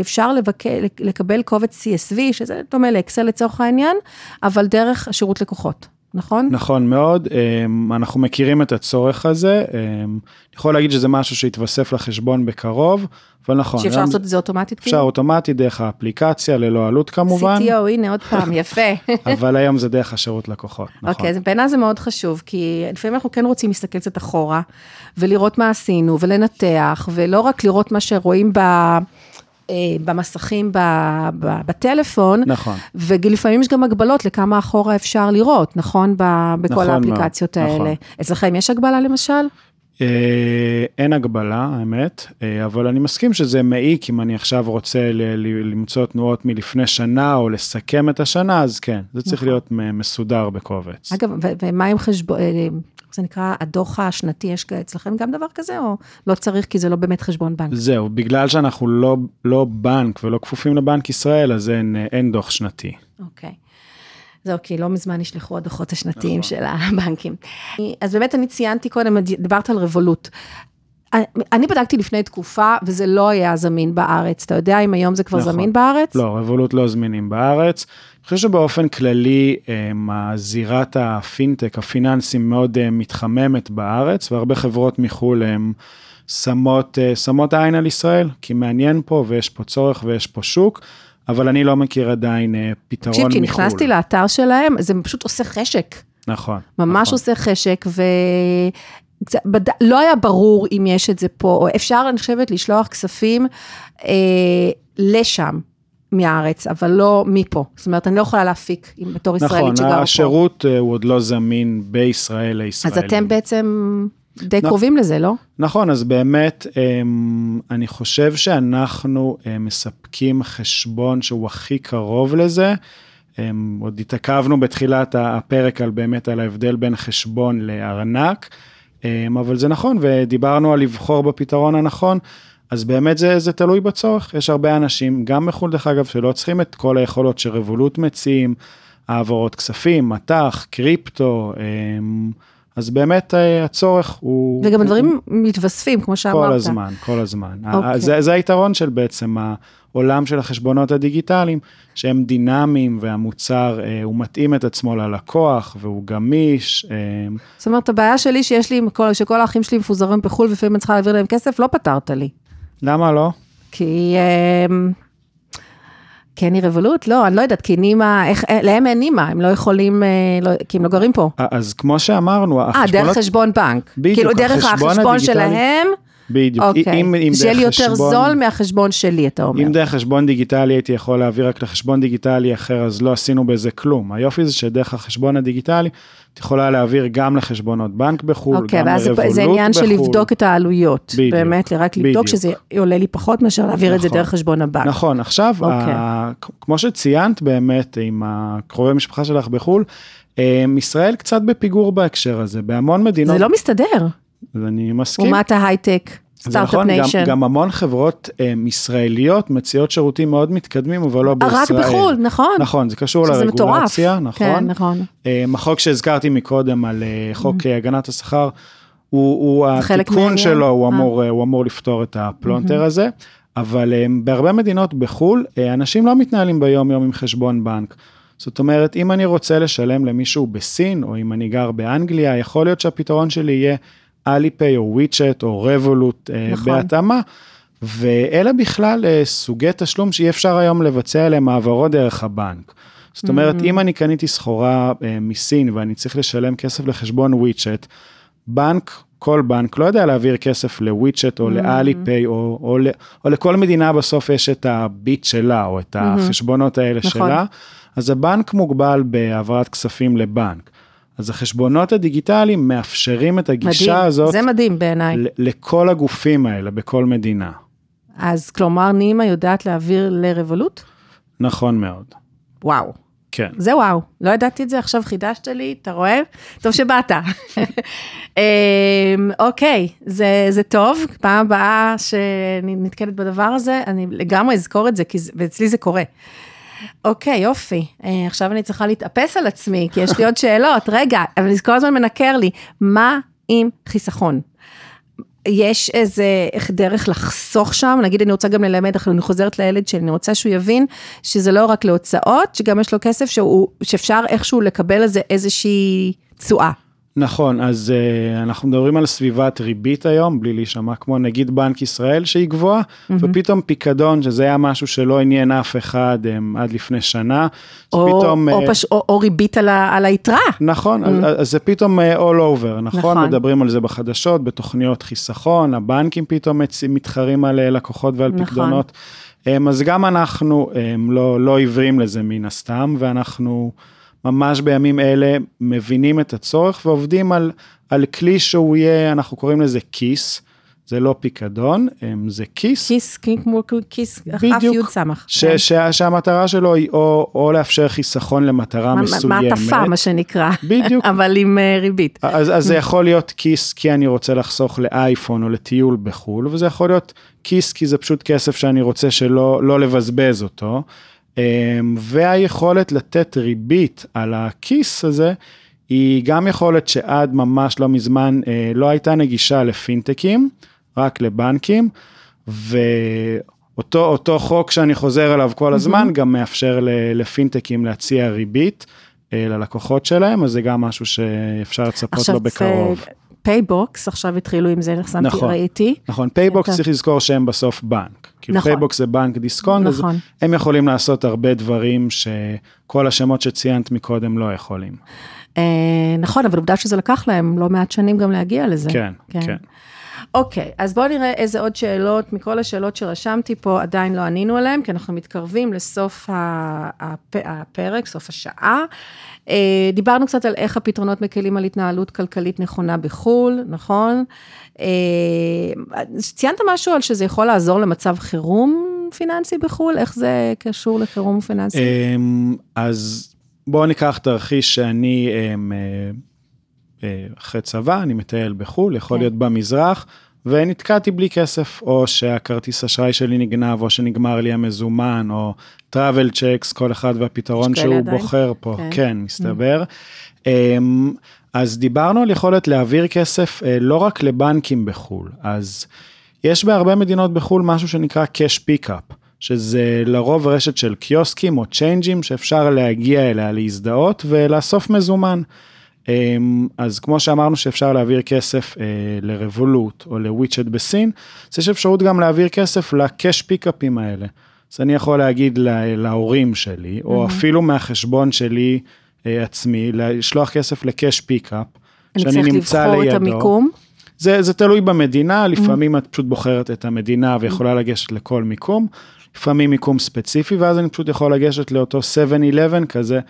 Speaker 1: אפשר לבק... לקבל קובץ CSV, שזה דומה לאקסל לצורך העניין, אבל דרך השירות לקוחות. נכון?
Speaker 2: נכון מאוד, אמ, אנחנו מכירים את הצורך הזה, אמ, אני יכול להגיד שזה משהו שהתווסף לחשבון בקרוב, אבל נכון.
Speaker 1: שאפשר לעשות את זה אוטומטית?
Speaker 2: אפשר אוטומטית דרך האפליקציה, ללא עלות כמובן.
Speaker 1: CTO, הנה עוד פעם, יפה.
Speaker 2: אבל היום זה דרך השירות לקוחות, נכון.
Speaker 1: אוקיי, אז בעיניי זה מאוד חשוב, כי לפעמים אנחנו כן רוצים להסתכל קצת אחורה, ולראות מה עשינו, ולנתח, ולא רק לראות מה שרואים ב... אה, במסכים בטלפון,
Speaker 2: נכון.
Speaker 1: ולפעמים יש גם הגבלות לכמה אחורה אפשר לראות, נכון? בכל
Speaker 2: נכון
Speaker 1: האפליקציות
Speaker 2: מאוד,
Speaker 1: האלה.
Speaker 2: נכון.
Speaker 1: אצלכם יש הגבלה למשל?
Speaker 2: אה, אין הגבלה, האמת, אה, אבל אני מסכים שזה מעיק אם אני עכשיו רוצה למצוא תנועות מלפני שנה או לסכם את השנה, אז כן, זה צריך
Speaker 1: נכון.
Speaker 2: להיות מסודר בקובץ.
Speaker 1: אגב, ומה עם חשבון, זה נקרא הדוח השנתי, יש אצלכם גם דבר כזה, או לא צריך כי זה לא באמת חשבון בנק?
Speaker 2: זהו, בגלל שאנחנו לא, לא בנק ולא כפופים לבנק ישראל, אז אין, אין דוח שנתי.
Speaker 1: אוקיי. זהו, כי לא מזמן נשלחו הדוחות השנתיים
Speaker 2: נכון.
Speaker 1: של הבנקים. אז באמת אני ציינתי קודם, דיברת על רבולוט. אני בדקתי לפני תקופה, וזה לא היה זמין בארץ. אתה יודע אם היום זה כבר
Speaker 2: נכון.
Speaker 1: זמין בארץ?
Speaker 2: לא, רבולוט לא זמינים בארץ. אני חושב שבאופן כללי, אמ, זירת הפינטק, הפיננסים מאוד אה, מתחממת בארץ, והרבה חברות מחו"ל הם שמות, אה, שמות עין על ישראל, כי מעניין פה ויש פה צורך ויש פה שוק, אבל אני לא מכיר עדיין אה, פתרון מחו"ל.
Speaker 1: תקשיב, כי נכנסתי לאתר שלהם, זה פשוט עושה חשק.
Speaker 2: נכון.
Speaker 1: ממש
Speaker 2: נכון.
Speaker 1: עושה חשק, ו... קצת- בד... לא היה ברור אם יש את זה פה, או אפשר, אני חושבת, לשלוח כספים אה, לשם מהארץ, אבל לא מפה. זאת אומרת, אני לא יכולה להפיק בתור ישראלית
Speaker 2: נכון,
Speaker 1: שגרה פה.
Speaker 2: השירות אה, הוא עוד לא זמין בישראל
Speaker 1: אז
Speaker 2: לישראלים.
Speaker 1: אתם בעצם די
Speaker 2: נכון.
Speaker 1: קרובים לזה, לא?
Speaker 2: נכון, אז באמת, אמ, אני חושב שאנחנו אה, מספקים חשבון שהוא הכי קרוב לזה. אמ, עוד התעכבנו בתחילת הפרק על באמת על ההבדל בין חשבון לארנק, אמ, אבל זה נכון, ודיברנו על לבחור בפתרון הנכון, אז באמת זה, זה תלוי בצורך. יש הרבה אנשים, גם מחו"ל דרך אגב, שלא צריכים את כל היכולות שרבולוט מציעים, העברות כספים, מט"ח, קריפטו, אמ, אז באמת אה, הצורך הוא...
Speaker 1: וגם
Speaker 2: הוא-
Speaker 1: הדברים מתווספים, כמו שאמרת.
Speaker 2: כל הזמן, כל הזמן.
Speaker 1: אוקיי.
Speaker 2: זה, זה היתרון של בעצם העולם של החשבונות הדיגיטליים, שהם דינמיים והמוצר, אה, הוא מתאים את עצמו ללקוח והוא גמיש. אה,
Speaker 1: זאת אומרת, הבעיה שלי שיש לי, שכל האחים שלי מפוזרים בחו"ל, ולפעמים אני צריכה להעביר להם כסף, לא פתרת לי.
Speaker 2: למה לא?
Speaker 1: כי... אמ, כי אני רבולוט? לא, אני לא יודעת, כי נימה, איך, אה, להם אין נימה, הם לא יכולים, אה, לא, כי הם לא גרים פה.
Speaker 2: אה, אז כמו שאמרנו,
Speaker 1: אה,
Speaker 2: החשבונות...
Speaker 1: דרך חשבון בנק.
Speaker 2: בדיוק,
Speaker 1: כאילו, דרך
Speaker 2: החשבון
Speaker 1: החשבון שלהם,
Speaker 2: בדיוק.
Speaker 1: אוקיי.
Speaker 2: אם, אם
Speaker 1: שיהיה לי יותר
Speaker 2: חשבון-
Speaker 1: זול מהחשבון שלי, אתה אומר.
Speaker 2: אם דרך חשבון דיגיטלי הייתי יכול להעביר רק לחשבון דיגיטלי אחר, אז לא עשינו בזה כלום. היופי זה שדרך החשבון הדיגיטלי, את יכולה להעביר גם לחשבונות בנק בחו"ל,
Speaker 1: אוקיי,
Speaker 2: גם
Speaker 1: ואז זה-
Speaker 2: ל Revolut
Speaker 1: זה עניין של
Speaker 2: בחו"ל.
Speaker 1: לבדוק את העלויות.
Speaker 2: בדיוק,
Speaker 1: באמת, רק לבדוק
Speaker 2: בדיוק.
Speaker 1: שזה עולה לי פחות מאשר להעביר את זה
Speaker 2: נכון.
Speaker 1: דרך חשבון הבנק.
Speaker 2: נכון, עכשיו,
Speaker 1: אוקיי.
Speaker 2: ה- כמו שציינת באמת עם הקרובי משפחה שלך בחו"ל, אה, ישראל קצת בפיגור בהקשר הזה, בהמון מדינות,
Speaker 1: זה לא מסתדר.
Speaker 2: אז אני מסכים.
Speaker 1: אומת ההייטק, סטארט-אפ
Speaker 2: נכון, גם,
Speaker 1: Nation.
Speaker 2: גם המון חברות אה, ישראליות מציעות שירותים מאוד מתקדמים, אבל לא בישראל.
Speaker 1: רק בחו"ל, נכון.
Speaker 2: נכון, זה קשור
Speaker 1: שזה מטורף.
Speaker 2: לרגולציה, נכון.
Speaker 1: כן, נכון.
Speaker 2: אה, החוק שהזכרתי מקודם על אה, חוק אה, הגנת השכר, הוא, הוא
Speaker 1: Mm-hmm.
Speaker 2: התיקון? שלו, הוא.
Speaker 1: Mm-hmm.
Speaker 2: אמור, הוא אמור לפתור את הפלונטר הזה, אבל אה, בהרבה מדינות בחו"ל, אנשים לא מתנהלים ביום יום עם חשבון בנק. זאת אומרת, אם אני רוצה לשלם למישהו בסין, או אם אני גר באנגליה, יכול להיות שהפתרון שלי יהיה Alipay או WeChat או Revolut אה,
Speaker 1: נכון.
Speaker 2: בהתאמה. ואלה בכלל אה, סוגי תשלום שאי אפשר היום לבצע עליהם העברות דרך הבנק. זאת אומרת, אם אני קניתי סחורה אה, מסין ואני צריך לשלם כסף לחשבון וויצ'ט, בנק, כל בנק לא יודע להעביר כסף לוויצ'ט או לאליפיי או, או, או לכל מדינה בסוף יש את הביט שלה או את החשבונות האלה
Speaker 1: נכון.
Speaker 2: שלה, אז הבנק מוגבל בהעברת כספים לבנק. אז החשבונות הדיגיטליים מאפשרים את הגישה
Speaker 1: מדהים,
Speaker 2: הזאת
Speaker 1: זה מדהים בעיניי.
Speaker 2: לכל הגופים האלה בכל מדינה.
Speaker 1: אז כלומר, נימה יודעת להעביר לרבולוט?
Speaker 2: נכון מאוד.
Speaker 1: וואו.
Speaker 2: כן.
Speaker 1: זה וואו, לא ידעתי את זה, עכשיו חידשת לי, אתה רואה? טוב שבאת. אמ, אוקיי, זה, זה טוב, פעם הבאה שאני נתקלת בדבר הזה, אני לגמרי אזכור את זה, כי זה, ואצלי זה קורה. אוקיי, יופי. אה, עכשיו אני צריכה להתאפס על עצמי, כי יש לי עוד שאלות. רגע, אבל זה כל הזמן מנקר לי, מה עם חיסכון? יש איזה איך דרך לחסוך שם, נגיד אני רוצה גם ללמד, אני חוזרת לילד שלי, אני רוצה שהוא יבין שזה לא רק להוצאות, שגם יש לו כסף שהוא, שאפשר איכשהו לקבל על זה איזושהי תשואה.
Speaker 2: נכון, אז uh, אנחנו מדברים על סביבת ריבית היום, בלי להישמע כמו נגיד בנק ישראל שהיא גבוהה, mm-hmm. ופתאום פיקדון, שזה היה משהו שלא עניין אף אחד um, עד לפני שנה,
Speaker 1: או, פתאום... או, uh, פש... או, או ריבית על, ה, על היתרה.
Speaker 2: נכון, mm-hmm. אז, אז זה פתאום uh, all over, נכון? נכון? מדברים על זה בחדשות, בתוכניות חיסכון, הבנקים פתאום מתחרים על לקוחות ועל נכון. פיקדונות. Um, אז גם אנחנו um, לא, לא עיוורים לזה מן הסתם, ואנחנו... ממש בימים אלה מבינים את הצורך ועובדים על, על כלי שהוא יהיה, אנחנו קוראים לזה כיס, זה לא פיקדון, זה כיס.
Speaker 1: כיס, כמו כיס, אף י' סמך.
Speaker 2: ש, כן. ש, שהמטרה שלו היא או, או לאפשר חיסכון למטרה מה, מסוימת.
Speaker 1: מעטפה, מה שנקרא.
Speaker 2: בדיוק.
Speaker 1: אבל עם uh, ריבית.
Speaker 2: אז, אז זה יכול להיות כיס כי אני רוצה לחסוך לאייפון או לטיול בחו"ל, וזה יכול להיות כיס כי זה פשוט כסף שאני רוצה שלא לא לבזבז אותו. אמ, והיכולת לתת ריבית על הכיס הזה, היא גם יכולת שעד ממש לא מזמן אה, לא הייתה נגישה לפינטקים, רק לבנקים, ואותו אותו חוק שאני חוזר אליו כל הזמן, mm-hmm. גם מאפשר לפינטקים להציע ריבית אה, ללקוחות שלהם, אז זה גם משהו שאפשר לצפות לו בקרוב.
Speaker 1: PayBox, עכשיו התחילו עם זה, שמתי, נכון, ראיתי.
Speaker 2: נכון, PayBox צריך לזכור שהם בסוף בנק. כאילו נכון. PayBox זה בנק דיסקונט, נכון. אז הם יכולים לעשות הרבה דברים שכל השמות שציינת מקודם לא יכולים.
Speaker 1: אה, נכון, אבל עובדה שזה לקח להם לא מעט שנים גם להגיע לזה.
Speaker 2: כן, כן. כן.
Speaker 1: אוקיי, אז בואו נראה איזה עוד שאלות, מכל השאלות שרשמתי פה עדיין לא ענינו עליהן, כי אנחנו מתקרבים לסוף הפרק, סוף השעה. אה, דיברנו קצת על איך הפתרונות מקלים על התנהלות כלכלית נכונה בחו"ל, נכון? אה, ציינת משהו על שזה יכול לעזור למצב חירום פיננסי בחו"ל? איך זה קשור לחירום פיננסי?
Speaker 2: אמ, אז בואו ניקח תרחיש שאני אמ, אה, אחרי צבא, אני מטייל בחו"ל, יכול כן. להיות במזרח. ונתקעתי בלי כסף, או שהכרטיס אשראי שלי נגנב, או שנגמר לי המזומן, או travel checks, כל אחד והפתרון שהוא עדיין. בוחר פה, כן, כן מסתבר. Mm. אז דיברנו על יכולת להעביר כסף אה, לא רק לבנקים בחו"ל, אז יש בהרבה מדינות בחו"ל משהו שנקרא cash pickup, שזה לרוב רשת של קיוסקים או צ'יינג'ים שאפשר להגיע אליה להזדהות ולאסוף מזומן. אמ, אז כמו שאמרנו שאפשר להעביר כסף אה, ל Revolut או ל WeChat בסין, אז יש אפשרות גם להעביר כסף ל cash pickup ים האלה. אז אני יכול להגיד להורים שלי, או mm-hmm. אפילו מהחשבון שלי אה, עצמי, לשלוח כסף ל cash pickup, שאני נמצא לידו. אני צריך לבחור את המיקום? זה, זה תלוי במדינה, לפעמים mm-hmm. את פשוט בוחרת את המדינה ויכולה לגשת לכל מיקום, לפעמים מיקום ספציפי, ואז אני פשוט יכול לגשת לאותו 7-11 כזה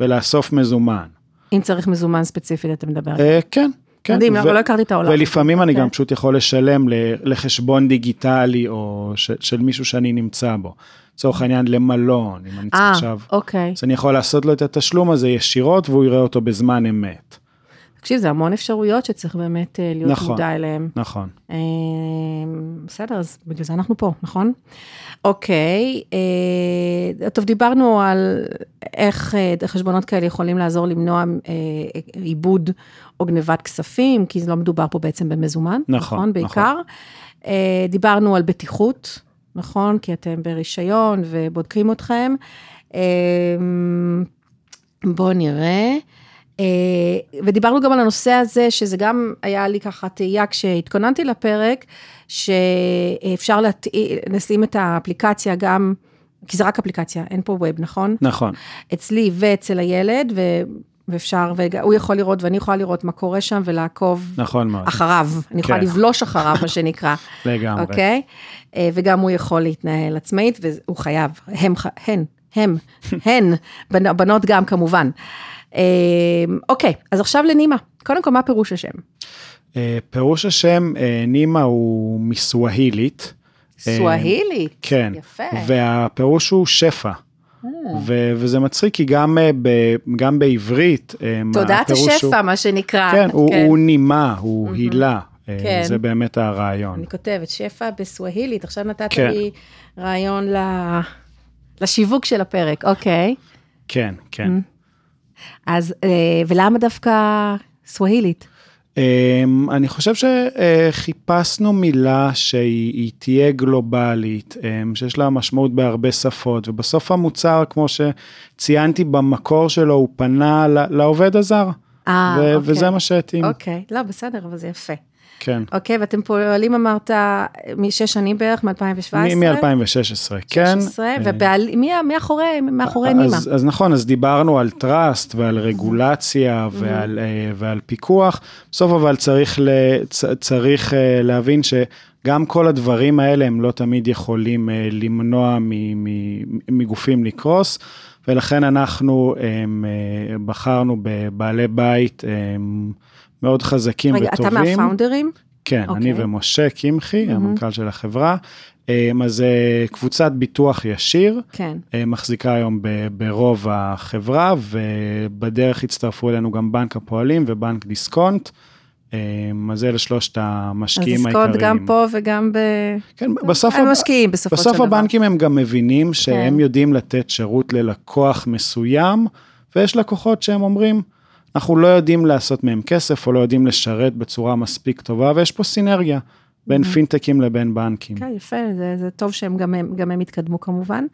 Speaker 2: ולאסוף מזומן.
Speaker 1: אם צריך מזומן ספציפית, אתה מדבר.
Speaker 2: אה, כן. כן.
Speaker 1: מדהים, לא הכרתי את העולם.
Speaker 2: ולפעמים אני גם פשוט יכול לשלם לחשבון דיגיטלי או של מישהו שאני נמצא בו. לצורך העניין למלון, אם אני צריך אה, עכשיו.
Speaker 1: אוקיי.
Speaker 2: אז אני יכול לעשות לו את התשלום הזה ישירות והוא יראה אותו בזמן אמת.
Speaker 1: תקשיב, זה המון אפשרויות שצריך באמת אה, להיות נכון, מודע אליהן.
Speaker 2: נכון.
Speaker 1: בסדר, אז בגלל זה אנחנו פה, נכון? אוקיי, אה, טוב, דיברנו על איך אה, חשבונות כאלה יכולים לעזור למנוע אה, עיבוד או גנבת כספים, כי לא מדובר פה בעצם במזומן, נכון, נכון? נכון. בעיקר. נכון. דיברנו על בטיחות, נכון? כי אתם ברישיון ובודקים אתכם. בואו נראה. ודיברנו גם על הנושא הזה, שזה גם היה לי ככה תהייה כשהתכוננתי לפרק, שאפשר לשים את האפליקציה גם, כי זה רק אפליקציה, אין פה ווב, נכון?
Speaker 2: נכון.
Speaker 1: אצלי ואצל הילד, ו... ואפשר, והוא יכול לראות ואני יכולה לראות מה קורה שם ולעקוב
Speaker 2: נכון מאוד.
Speaker 1: אחריו. אני יכולה כן. לבלוש אחריו, מה שנקרא.
Speaker 2: לגמרי.
Speaker 1: אוקיי? Okay? אה, וגם הוא יכול להתנהל עצמאית, והוא חייב, הם, הן, הם, הן, בנות גם כמובן. אה, אוקיי, אז עכשיו לנימה. קודם כל, מה פירוש השם?
Speaker 2: אה, פירוש השם אה, נימה הוא מסווהילית,
Speaker 1: סווהילית.
Speaker 2: כן.
Speaker 1: יפה.
Speaker 2: והפירוש הוא שפע.
Speaker 1: אה.
Speaker 2: ו- וזה מצחיק כי גם, אה, ב- גם בעברית, אה,
Speaker 1: תודעת השפע,
Speaker 2: הוא,
Speaker 1: מה שנקרא.
Speaker 2: כן, הוא, הוא נימה, הוא הילה, אה,
Speaker 1: כן.
Speaker 2: זה באמת הרעיון.
Speaker 1: אני כותבת שפע בסווהילית, עכשיו נתת
Speaker 2: כן.
Speaker 1: לי רעיון ל- לשיווק של הפרק, אוקיי.
Speaker 2: כן, כן.
Speaker 1: אז, אה, ולמה דווקא סווהילית?
Speaker 2: אמ, אני חושב שחיפשנו מילה שהיא היא תהיה גלובלית, אמ, שיש לה משמעות בהרבה שפות, ובסוף המוצר, כמו שציינתי במקור שלו, הוא פנה לעובד הזר,
Speaker 1: אה, אוקיי.
Speaker 2: וזה מה שהתאים,
Speaker 1: אוקיי, לא, בסדר, אבל זה יפה.
Speaker 2: כן.
Speaker 1: אוקיי, ואתם פועלים, אמרת, משש שנים בערך, מ-2017?
Speaker 2: מ-2016, כן.
Speaker 1: 16, ומי מאחורי, מאחורי נימה?
Speaker 2: אז, אז נכון, אז דיברנו על טראסט ועל רגולציה ועל, אה, ועל פיקוח, בסוף אבל צריך, ל, צ, צריך אה, להבין שגם כל הדברים האלה הם לא תמיד יכולים אה, למנוע מגופים לקרוס, ולכן אנחנו הם, אה, בחרנו בבעלי בית הם, מאוד חזקים
Speaker 1: רגע,
Speaker 2: וטובים.
Speaker 1: אתה מהפאונדרים?
Speaker 2: כן,
Speaker 1: אוקיי.
Speaker 2: אני ומשה קמחי, המנכ"ל של החברה. אמ, אז אה, קבוצת ביטוח ישיר,
Speaker 1: כן.
Speaker 2: אה, מחזיקה היום ב- ברוב החברה, ובדרך הצטרפו אלינו גם בנק הפועלים ובנק דיסקונט. אמ, אז אלה שלושת
Speaker 1: אז
Speaker 2: המשקיעים
Speaker 1: דיסקונט
Speaker 2: העיקריים.
Speaker 1: גם פה וגם ב...
Speaker 2: כן, בסוף,
Speaker 1: הם
Speaker 2: הב-
Speaker 1: משקיעים בסופו של
Speaker 2: בסוף
Speaker 1: דבר.
Speaker 2: הבנקים הם גם מבינים שהם
Speaker 1: כן.
Speaker 2: יודעים לתת שירות ללקוח מסוים, ויש לקוחות שהם אומרים, אנחנו לא יודעים לעשות מהם כסף, או לא יודעים לשרת בצורה מספיק טובה, ויש פה סינרגיה בין פינטקים לבין בנקים.
Speaker 1: כן, יפה, זה, זה טוב שהם גם הם, גם הם יתקדמו כמובן.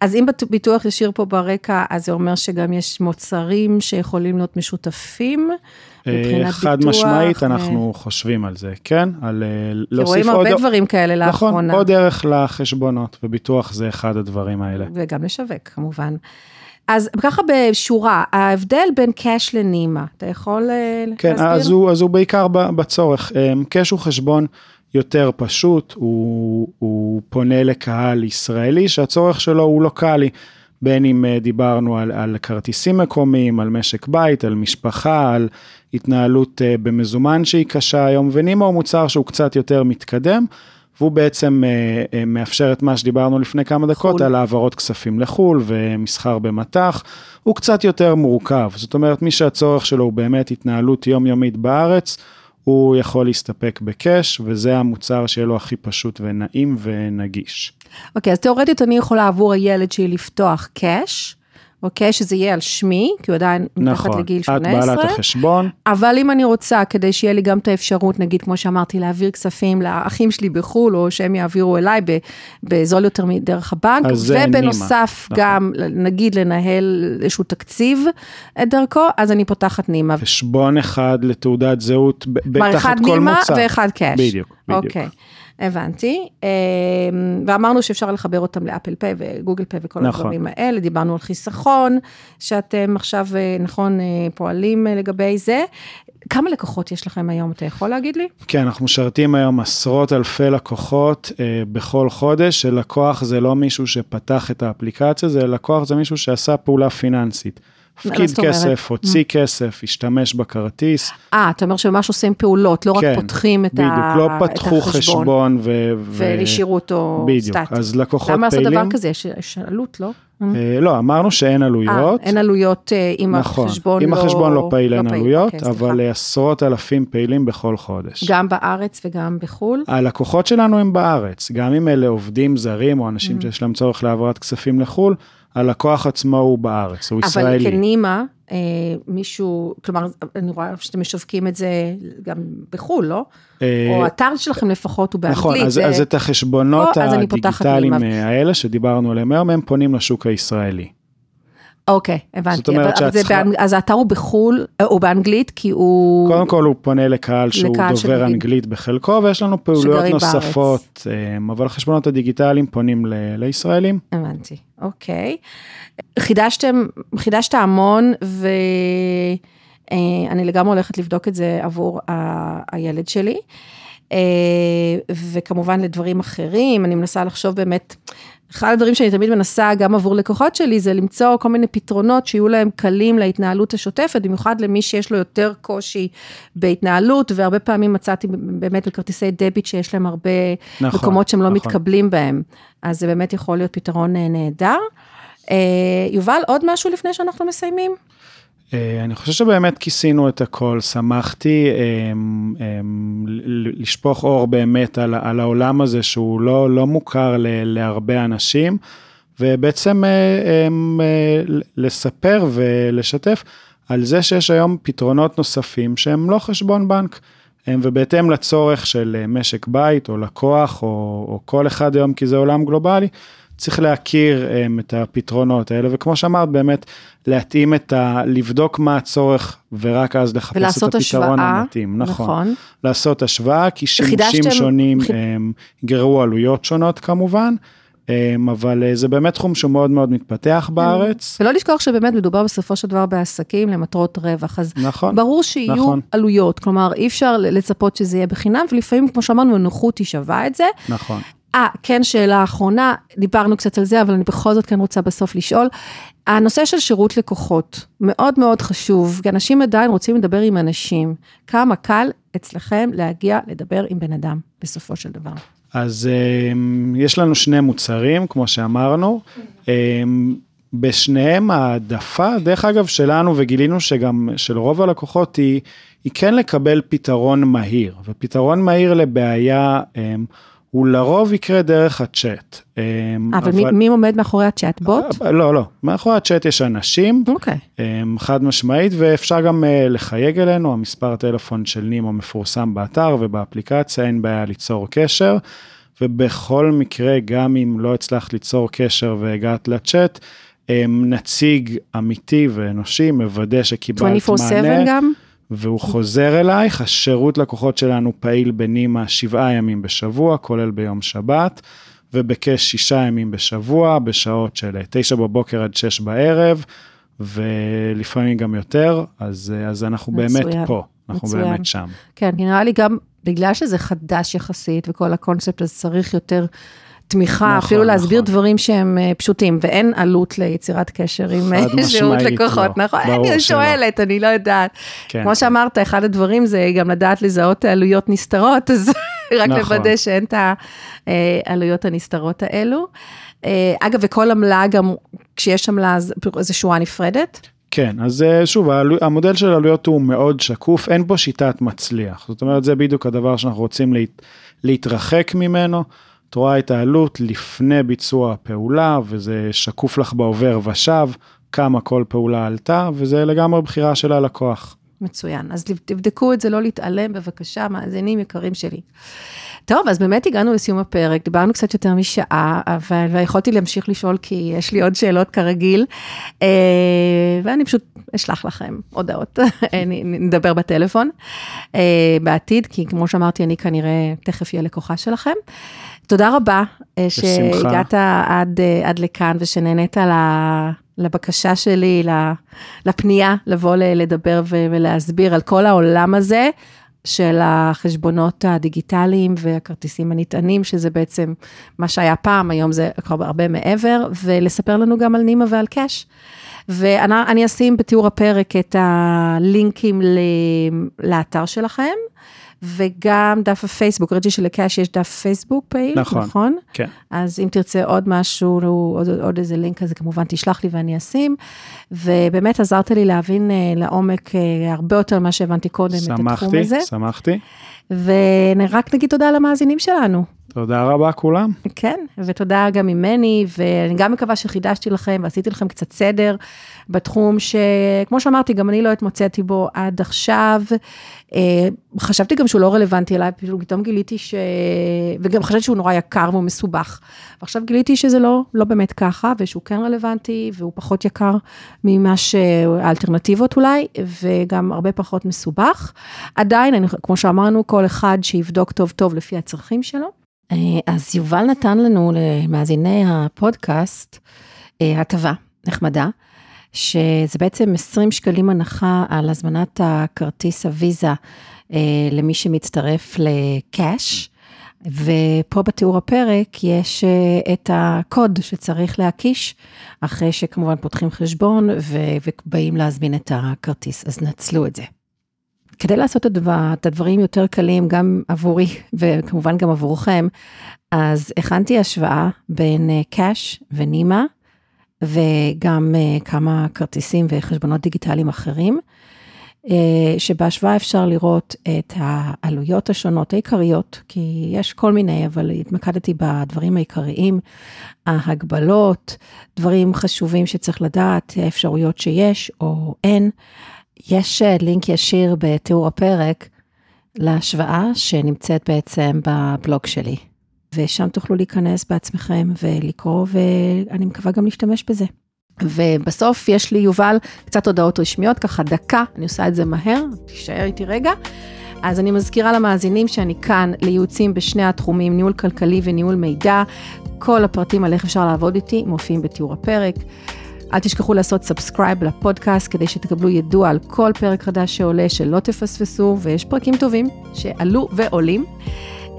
Speaker 1: אז אם ביטוח ישיר פה ברקע, אז זה אומר שגם יש מוצרים שיכולים להיות משותפים
Speaker 2: אה, חד
Speaker 1: ביטוח.
Speaker 2: משמעית,
Speaker 1: ו-
Speaker 2: אנחנו חושבים על זה, כן? על אה, להוסיף
Speaker 1: רואים
Speaker 2: עוד...
Speaker 1: הרבה דברים כאלה
Speaker 2: נכון,
Speaker 1: לאחרונה.
Speaker 2: עוד ערך לחשבונות, וביטוח זה אחד הדברים האלה.
Speaker 1: וגם לשווק, כמובן. אז ככה בשורה, ההבדל בין קאש לנימה, אתה יכול אה,
Speaker 2: כן,
Speaker 1: להסביר?
Speaker 2: אז הוא, אז הוא בעיקר בצורך. אמ, קאש הוא חשבון יותר פשוט, הוא, הוא פונה לקהל ישראלי שהצורך שלו הוא לוקאלי. בין אם אה, דיברנו על, על כרטיסים מקומיים, על משק בית, על משפחה, על התנהלות אה, במזומן שהיא קשה היום, ונימה הוא מוצר שהוא קצת יותר מתקדם, והוא בעצם אה, אה, מאפשר את מה שדיברנו לפני כמה דקות,
Speaker 1: חו"ל.
Speaker 2: על העברות כספים לחו"ל ומסחר במטח, הוא קצת יותר מורכב, זאת אומרת מי שהצורך שלו הוא באמת התנהלות יומיומית בארץ, הוא יכול להסתפק בקאש, וזה המוצר שיהיה לו הכי פשוט ונעים ונגיש.
Speaker 1: אוקיי, אז תאורטית אני יכולה עבור הילד שלי לפתוח קאש, אוקיי, שזה יהיה על שמי, כי הוא עדיין מתחת
Speaker 2: נכון,
Speaker 1: לגיל
Speaker 2: את
Speaker 1: 18.
Speaker 2: בעלת החשבון,
Speaker 1: אבל אם אני רוצה, כדי שיהיה לי גם את האפשרות, נגיד, כמו שאמרתי, להעביר כספים לאחים שלי בחו"ל, או שהם יעבירו אליי בזול יותר מדרך הבנק,
Speaker 2: אז זה
Speaker 1: ובנוסף
Speaker 2: נימה,
Speaker 1: גם, נגיד, לנהל איזשהו תקציב את דרכו, אז אני פותחת נימה.
Speaker 2: חשבון אחד לתעודת זהות, ב-
Speaker 1: כלומר,
Speaker 2: תחת
Speaker 1: אחד
Speaker 2: כל
Speaker 1: נימה
Speaker 2: מוצר.
Speaker 1: ואחד קאש.
Speaker 2: בדיוק, בדיוק.
Speaker 1: אוקיי, הבנתי. אמ, ואמרנו שאפשר לחבר אותם לאפל פיי וגוגל פיי וכל
Speaker 2: נכון.
Speaker 1: הדברים האלה. דיברנו על חיסכון, שאתם עכשיו, אה, נכון, אה, פועלים אה, לגבי זה. כמה לקוחות יש לכם היום, אתה יכול להגיד לי?
Speaker 2: כן, אנחנו משרתים היום עשרות אלפי לקוחות אה, בכל חודש, שלקוח זה לא מישהו שפתח את האפליקציה, זה לקוח זה מישהו שעשה פעולה פיננסית. הפקיד? כסף, הוציא כסף, השתמש בכרטיס.
Speaker 1: אה, אתה אומר שממש עושים פעולות, לא רק
Speaker 2: כן,
Speaker 1: פותחים את,
Speaker 2: בדיוק,
Speaker 1: ה...
Speaker 2: לא
Speaker 1: את
Speaker 2: פתחו חשבון ו...
Speaker 1: והשאירו אותו
Speaker 2: בדיוק,
Speaker 1: סטטי.
Speaker 2: אז לקוחות
Speaker 1: למה לעשות
Speaker 2: פעילים.
Speaker 1: דבר כזה? יש, עלות, לא?
Speaker 2: אה, לא, אמרנו שאין
Speaker 1: אה,
Speaker 2: עלויות.
Speaker 1: אין עלויות אה, אם
Speaker 2: נכון,
Speaker 1: החשבון
Speaker 2: אם
Speaker 1: לא...
Speaker 2: החשבון לא פעיל אין עלויות,
Speaker 1: אוקיי, סליחה.
Speaker 2: אבל אה, עשרות אלפים פעילים בכל חודש.
Speaker 1: גם בארץ וגם בחו"ל?
Speaker 2: הלקוחות שלנו הם בארץ, גם אם אלה עובדים זרים או אנשים שיש להם צורך להעברת כספים לחו"ל, הלקוח עצמו הוא בארץ, הוא
Speaker 1: אבל
Speaker 2: ישראלי.
Speaker 1: כנימה, אה, מישהו, כלומר, אני רואה שאתם משווקים את זה גם בחו"ל, לא?
Speaker 2: אה,
Speaker 1: או האתר שלכם לפחות הוא באנגלית.
Speaker 2: נכון, אז,
Speaker 1: זה-
Speaker 2: אז את החשבונות הדיגיטליים. אה, האלה שדיברנו עליהם היום, הם פונים לשוק הישראלי.
Speaker 1: אוקיי, הבנתי.
Speaker 2: זאת אומרת שאת צריכה-
Speaker 1: באנג- אז האתר הוא בחו"ל, אה, הוא באנגלית, כי הוא...
Speaker 2: קודם כל הוא פונה לקהל שהוא
Speaker 1: לקהל
Speaker 2: דובר
Speaker 1: שנגיד-
Speaker 2: אנגלית בחלקו, ויש לנו פעילויות
Speaker 1: שגרים בארץ.
Speaker 2: נוספות, אה, אבל החשבונות הדיגיטליים פונים ל- לישראלים.
Speaker 1: הבנתי, אוקיי. חידשתם, חידשת המון, ואני לגמרי הולכת לבדוק את זה עבור ה- הילד שלי. אה, וכמובן לדברים אחרים, אני מנסה לחשוב באמת, אחד הדברים שאני תמיד מנסה גם עבור לקוחות שלי, זה למצוא כל מיני פתרונות שיהיו להם קלים להתנהלות השוטפת, במיוחד למי שיש לו יותר קושי בהתנהלות, והרבה פעמים מצאתי באמת בכרטיסי דביט שיש להם הרבה נכון, מקומות שהם לא נכון. מתקבלים בהם, אז זה באמת יכול להיות פתרון אה, נהדר. אה, יובל, עוד משהו לפני שאנחנו מסיימים?
Speaker 2: אה, אני חושב שבאמת כיסינו את הכל, שמחתי לשפוך אור באמת על, על העולם הזה שהוא לא, לא מוכר ל, להרבה אנשים, ובעצם לספר ולשתף על זה שיש היום פתרונות נוספים שהם לא חשבון בנק. ובהתאם לצורך של משק בית או לקוח או, או כל אחד היום, כי זה עולם גלובלי, צריך להכיר um, את הפתרונות האלה, וכמו שאמרת, באמת להתאים את ה... לבדוק מה הצורך, ורק אז לחפש את הפתרון השוואה, המתאים. נכון. נכון. לעשות השוואה, כי שימושים שונים חיד... יגררו עלויות שונות כמובן. אבל אה, זה באמת תחום שהוא מאוד מאוד מתפתח כן. בארץ.
Speaker 1: ולא לשכוח שבאמת מדובר בסופו של דבר בעסקים למטרות רווח, אז נכון, ברור שיהיו נכון. עלויות, כלומר אי אפשר לצפות שזה יהיה בחינם, ולפעמים, כמו שאמרנו, הנוחות היא שווה את זה.
Speaker 2: נכון.
Speaker 1: אה, כן, שאלה אחרונה, דיברנו קצת על זה, אבל אני בכל זאת כן רוצה בסוף לשאול. הנושא של שירות לקוחות, מאוד מאוד חשוב, כי אנשים עדיין רוצים לדבר עם אנשים. כמה קל אצלכם להגיע לדבר עם בן אדם, בסופו של דבר.
Speaker 2: אז um, יש לנו שני מוצרים, כמו שאמרנו. Um, בשניהם העדפה, דרך אגב, שלנו, וגילינו שגם של רוב הלקוחות, היא, היא כן לקבל פתרון מהיר. ופתרון מהיר לבעיה... הוא לרוב יקרה דרך הצ'אט.
Speaker 1: אמ, אבל, אבל... מי, מי עומד מאחורי הצ'אט בוט?
Speaker 2: אה, לא, לא, מאחורי הצ'אט יש אנשים,
Speaker 1: אוקיי.
Speaker 2: אמ, חד משמעית, ואפשר גם אה, לחייג אלינו, המספר הטלפון של נימו מפורסם באתר ובאפליקציה, אין בעיה ליצור קשר, ובכל מקרה, גם אם לא הצלחת ליצור קשר והגעת לצ'אט, אמ, נציג אמיתי ואנושי מוודא שקיבלת מענה. 24/7 גם? והוא חוזר אלייך, השירות לקוחות שלנו פעיל בנימה שבעה ימים בשבוע, כולל ביום שבת, ובכשישה ימים בשבוע, בשעות של תשע בבוקר עד שש בערב, ולפעמים גם יותר, אז, אז אנחנו מצוין, באמת פה, אנחנו מצוין. באמת שם.
Speaker 1: כן, נראה לי גם, בגלל שזה חדש יחסית, וכל הקונספט הזה צריך יותר תמיכה, נכון, אפילו להסביר נכון. דברים שהם אה, פשוטים, ואין עלות ליצירת קשר עם אה, שירות לקוחות, לא. נכון? אני שואלת, אני לא יודעת. כן. כמו שאמרת, אחד הדברים זה גם לדעת לזהות עלויות נסתרות, אז רק נכון. לוודא שאין את העלויות הנסתרות האלו. אה, אגב, וכל עמלה, גם כשיש עמלה, זה שורה נפרדת?
Speaker 2: כן, אז שוב, המודל של עלויות הוא מאוד שקוף, אין בו שיטת מצליח. זאת אומרת, זה בדיוק הדבר שאנחנו רוצים להת, להתרחק ממנו. רואה את העלות לפני ביצוע הפעולה, וזה שקוף לך בעובר ושב, כמה כל פעולה עלתה, וזה לגמרי בחירה של הלקוח.
Speaker 1: מצוין, אז תבדקו את זה, לא להתעלם בבקשה, מאזינים יקרים שלי. טוב, אז באמת הגענו לסיום הפרק, דיברנו קצת יותר משעה, אבל יכולתי להמשיך לשאול כי יש לי עוד שאלות כרגיל, אה, ואני פשוט אשלח לכם הודעות, נדבר בטלפון אה, בעתיד, כי כמו שאמרתי, אני כנראה תכף אהיה לקוחה שלכם. תודה רבה אה, שהגעת עד, אה, עד לכאן ושנהנית לבקשה שלי, לפנייה, לבוא לדבר ולהסביר על כל העולם הזה של החשבונות הדיגיטליים והכרטיסים הנטענים, שזה בעצם מה שהיה פעם, היום זה כבר הרבה מעבר, ולספר לנו גם על נימה ועל קאש. ואני אשים בתיאור הפרק את הלינקים לאתר שלכם. וגם דף הפייסבוק, ראיתי שלקאש יש דף פייסבוק פעיל, נכון? נכון?
Speaker 2: כן.
Speaker 1: אז אם תרצה עוד משהו, עוד, עוד איזה לינק כזה, כמובן תשלח לי ואני אשים. ובאמת עזרת לי להבין אה, לעומק אה, הרבה יותר ממה שהבנתי קודם שמחתי, את התחום הזה.
Speaker 2: שמחתי, שמחתי.
Speaker 1: ורק נגיד תודה למאזינים שלנו.
Speaker 2: תודה רבה כולם.
Speaker 1: כן, ותודה גם ממני, ואני גם מקווה שחידשתי לכם ועשיתי לכם קצת סדר בתחום שכמו שאמרתי, גם אני לא התמוצאתי בו עד עכשיו. אה, חשבתי גם שהוא לא רלוונטי אליי, פתאום גיליתי ש... וגם חשבתי שהוא נורא יקר והוא מסובך. ועכשיו גיליתי שזה לא, לא באמת ככה, ושהוא כן רלוונטי, והוא פחות יקר ממה שהאלטרנטיבות אולי, וגם הרבה פחות מסובך. עדיין, אני, כמו שאמרנו, כל אחד שיבדוק טוב טוב לפי הצרכים שלו. אה, אז יובל נתן לנו, למאזיני הפודקאסט, אה, הטבה נחמדה. שזה בעצם 20 שקלים הנחה על הזמנת הכרטיס הוויזה אה, למי שמצטרף לקאש. ופה בתיאור הפרק יש את הקוד שצריך להקיש, אחרי שכמובן פותחים חשבון ובאים להזמין את הכרטיס, אז נצלו את זה. כדי לעשות את הדברים יותר קלים גם עבורי וכמובן גם עבורכם, אז הכנתי השוואה בין קאש אה, ונימה וגם אה, כמה כרטיסים וחשבונות דיגיטליים אחרים. אה, שבהשוואה אפשר לראות את העלויות השונות העיקריות, כי יש כל מיני, אבל התמקדתי בדברים העיקריים, ההגבלות, דברים חשובים שצריך לדעת, האפשרויות שיש או אין. יש אה, לינק ישיר בתיאור הפרק להשוואה שנמצאת בעצם בבלוג שלי, ושם תוכלו להיכנס בעצמכם ולקרוא, ואני מקווה גם להשתמש בזה. ובסוף יש לי, יובל, קצת הודעות רשמיות, ככה דקה, אני עושה את זה מהר, תישאר איתי רגע. אז אני מזכירה למאזינים שאני כאן לייעוצים בשני התחומים, ניהול כלכלי וניהול מידע. כל הפרטים על איך אפשר לעבוד איתי מופיעים בתיאור הפרק. אל תשכחו לעשות subscribe לפודקאסט כדי שתקבלו ידוע על כל פרק חדש שעולה, שלא תפספסו, ויש פרקים טובים שעלו ועולים.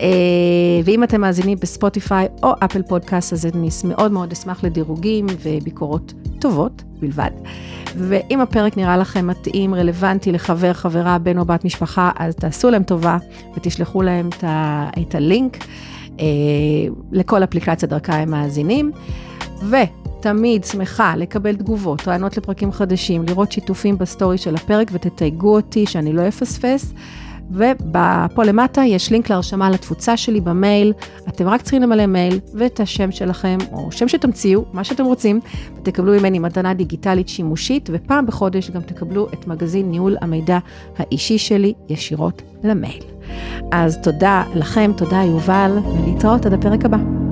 Speaker 1: אה, ואם אתם מאזינים ב Spotify או Apple Podcast, אז אני מאוד מאוד אשמח לדירוגים וביקורות טובות בלבד. ואם הפרק נראה לכם מתאים, רלוונטי לחבר, חברה, בן או בת משפחה, אז תעשו להם טובה ותשלחו להם את, ה, את הלינק אה, לכל אפליקציה דרכה הם מאזינים. ותמיד שמחה לקבל תגובות, רעיונות לפרקים חדשים, לראות שיתופים בסטורי של הפרק ותתייגו אותי שאני לא אפספס. ופה למטה יש לינק להרשמה לתפוצה שלי במייל, אתם רק צריכים למלא מייל ואת השם שלכם, או שם שתמציאו, מה שאתם רוצים, ותקבלו ממני מתנה דיגיטלית שימושית, ופעם בחודש גם תקבלו את מגזין ניהול המידע האישי שלי ישירות למייל. אז תודה לכם, תודה יובל, ולהתראות עד הפרק הבא.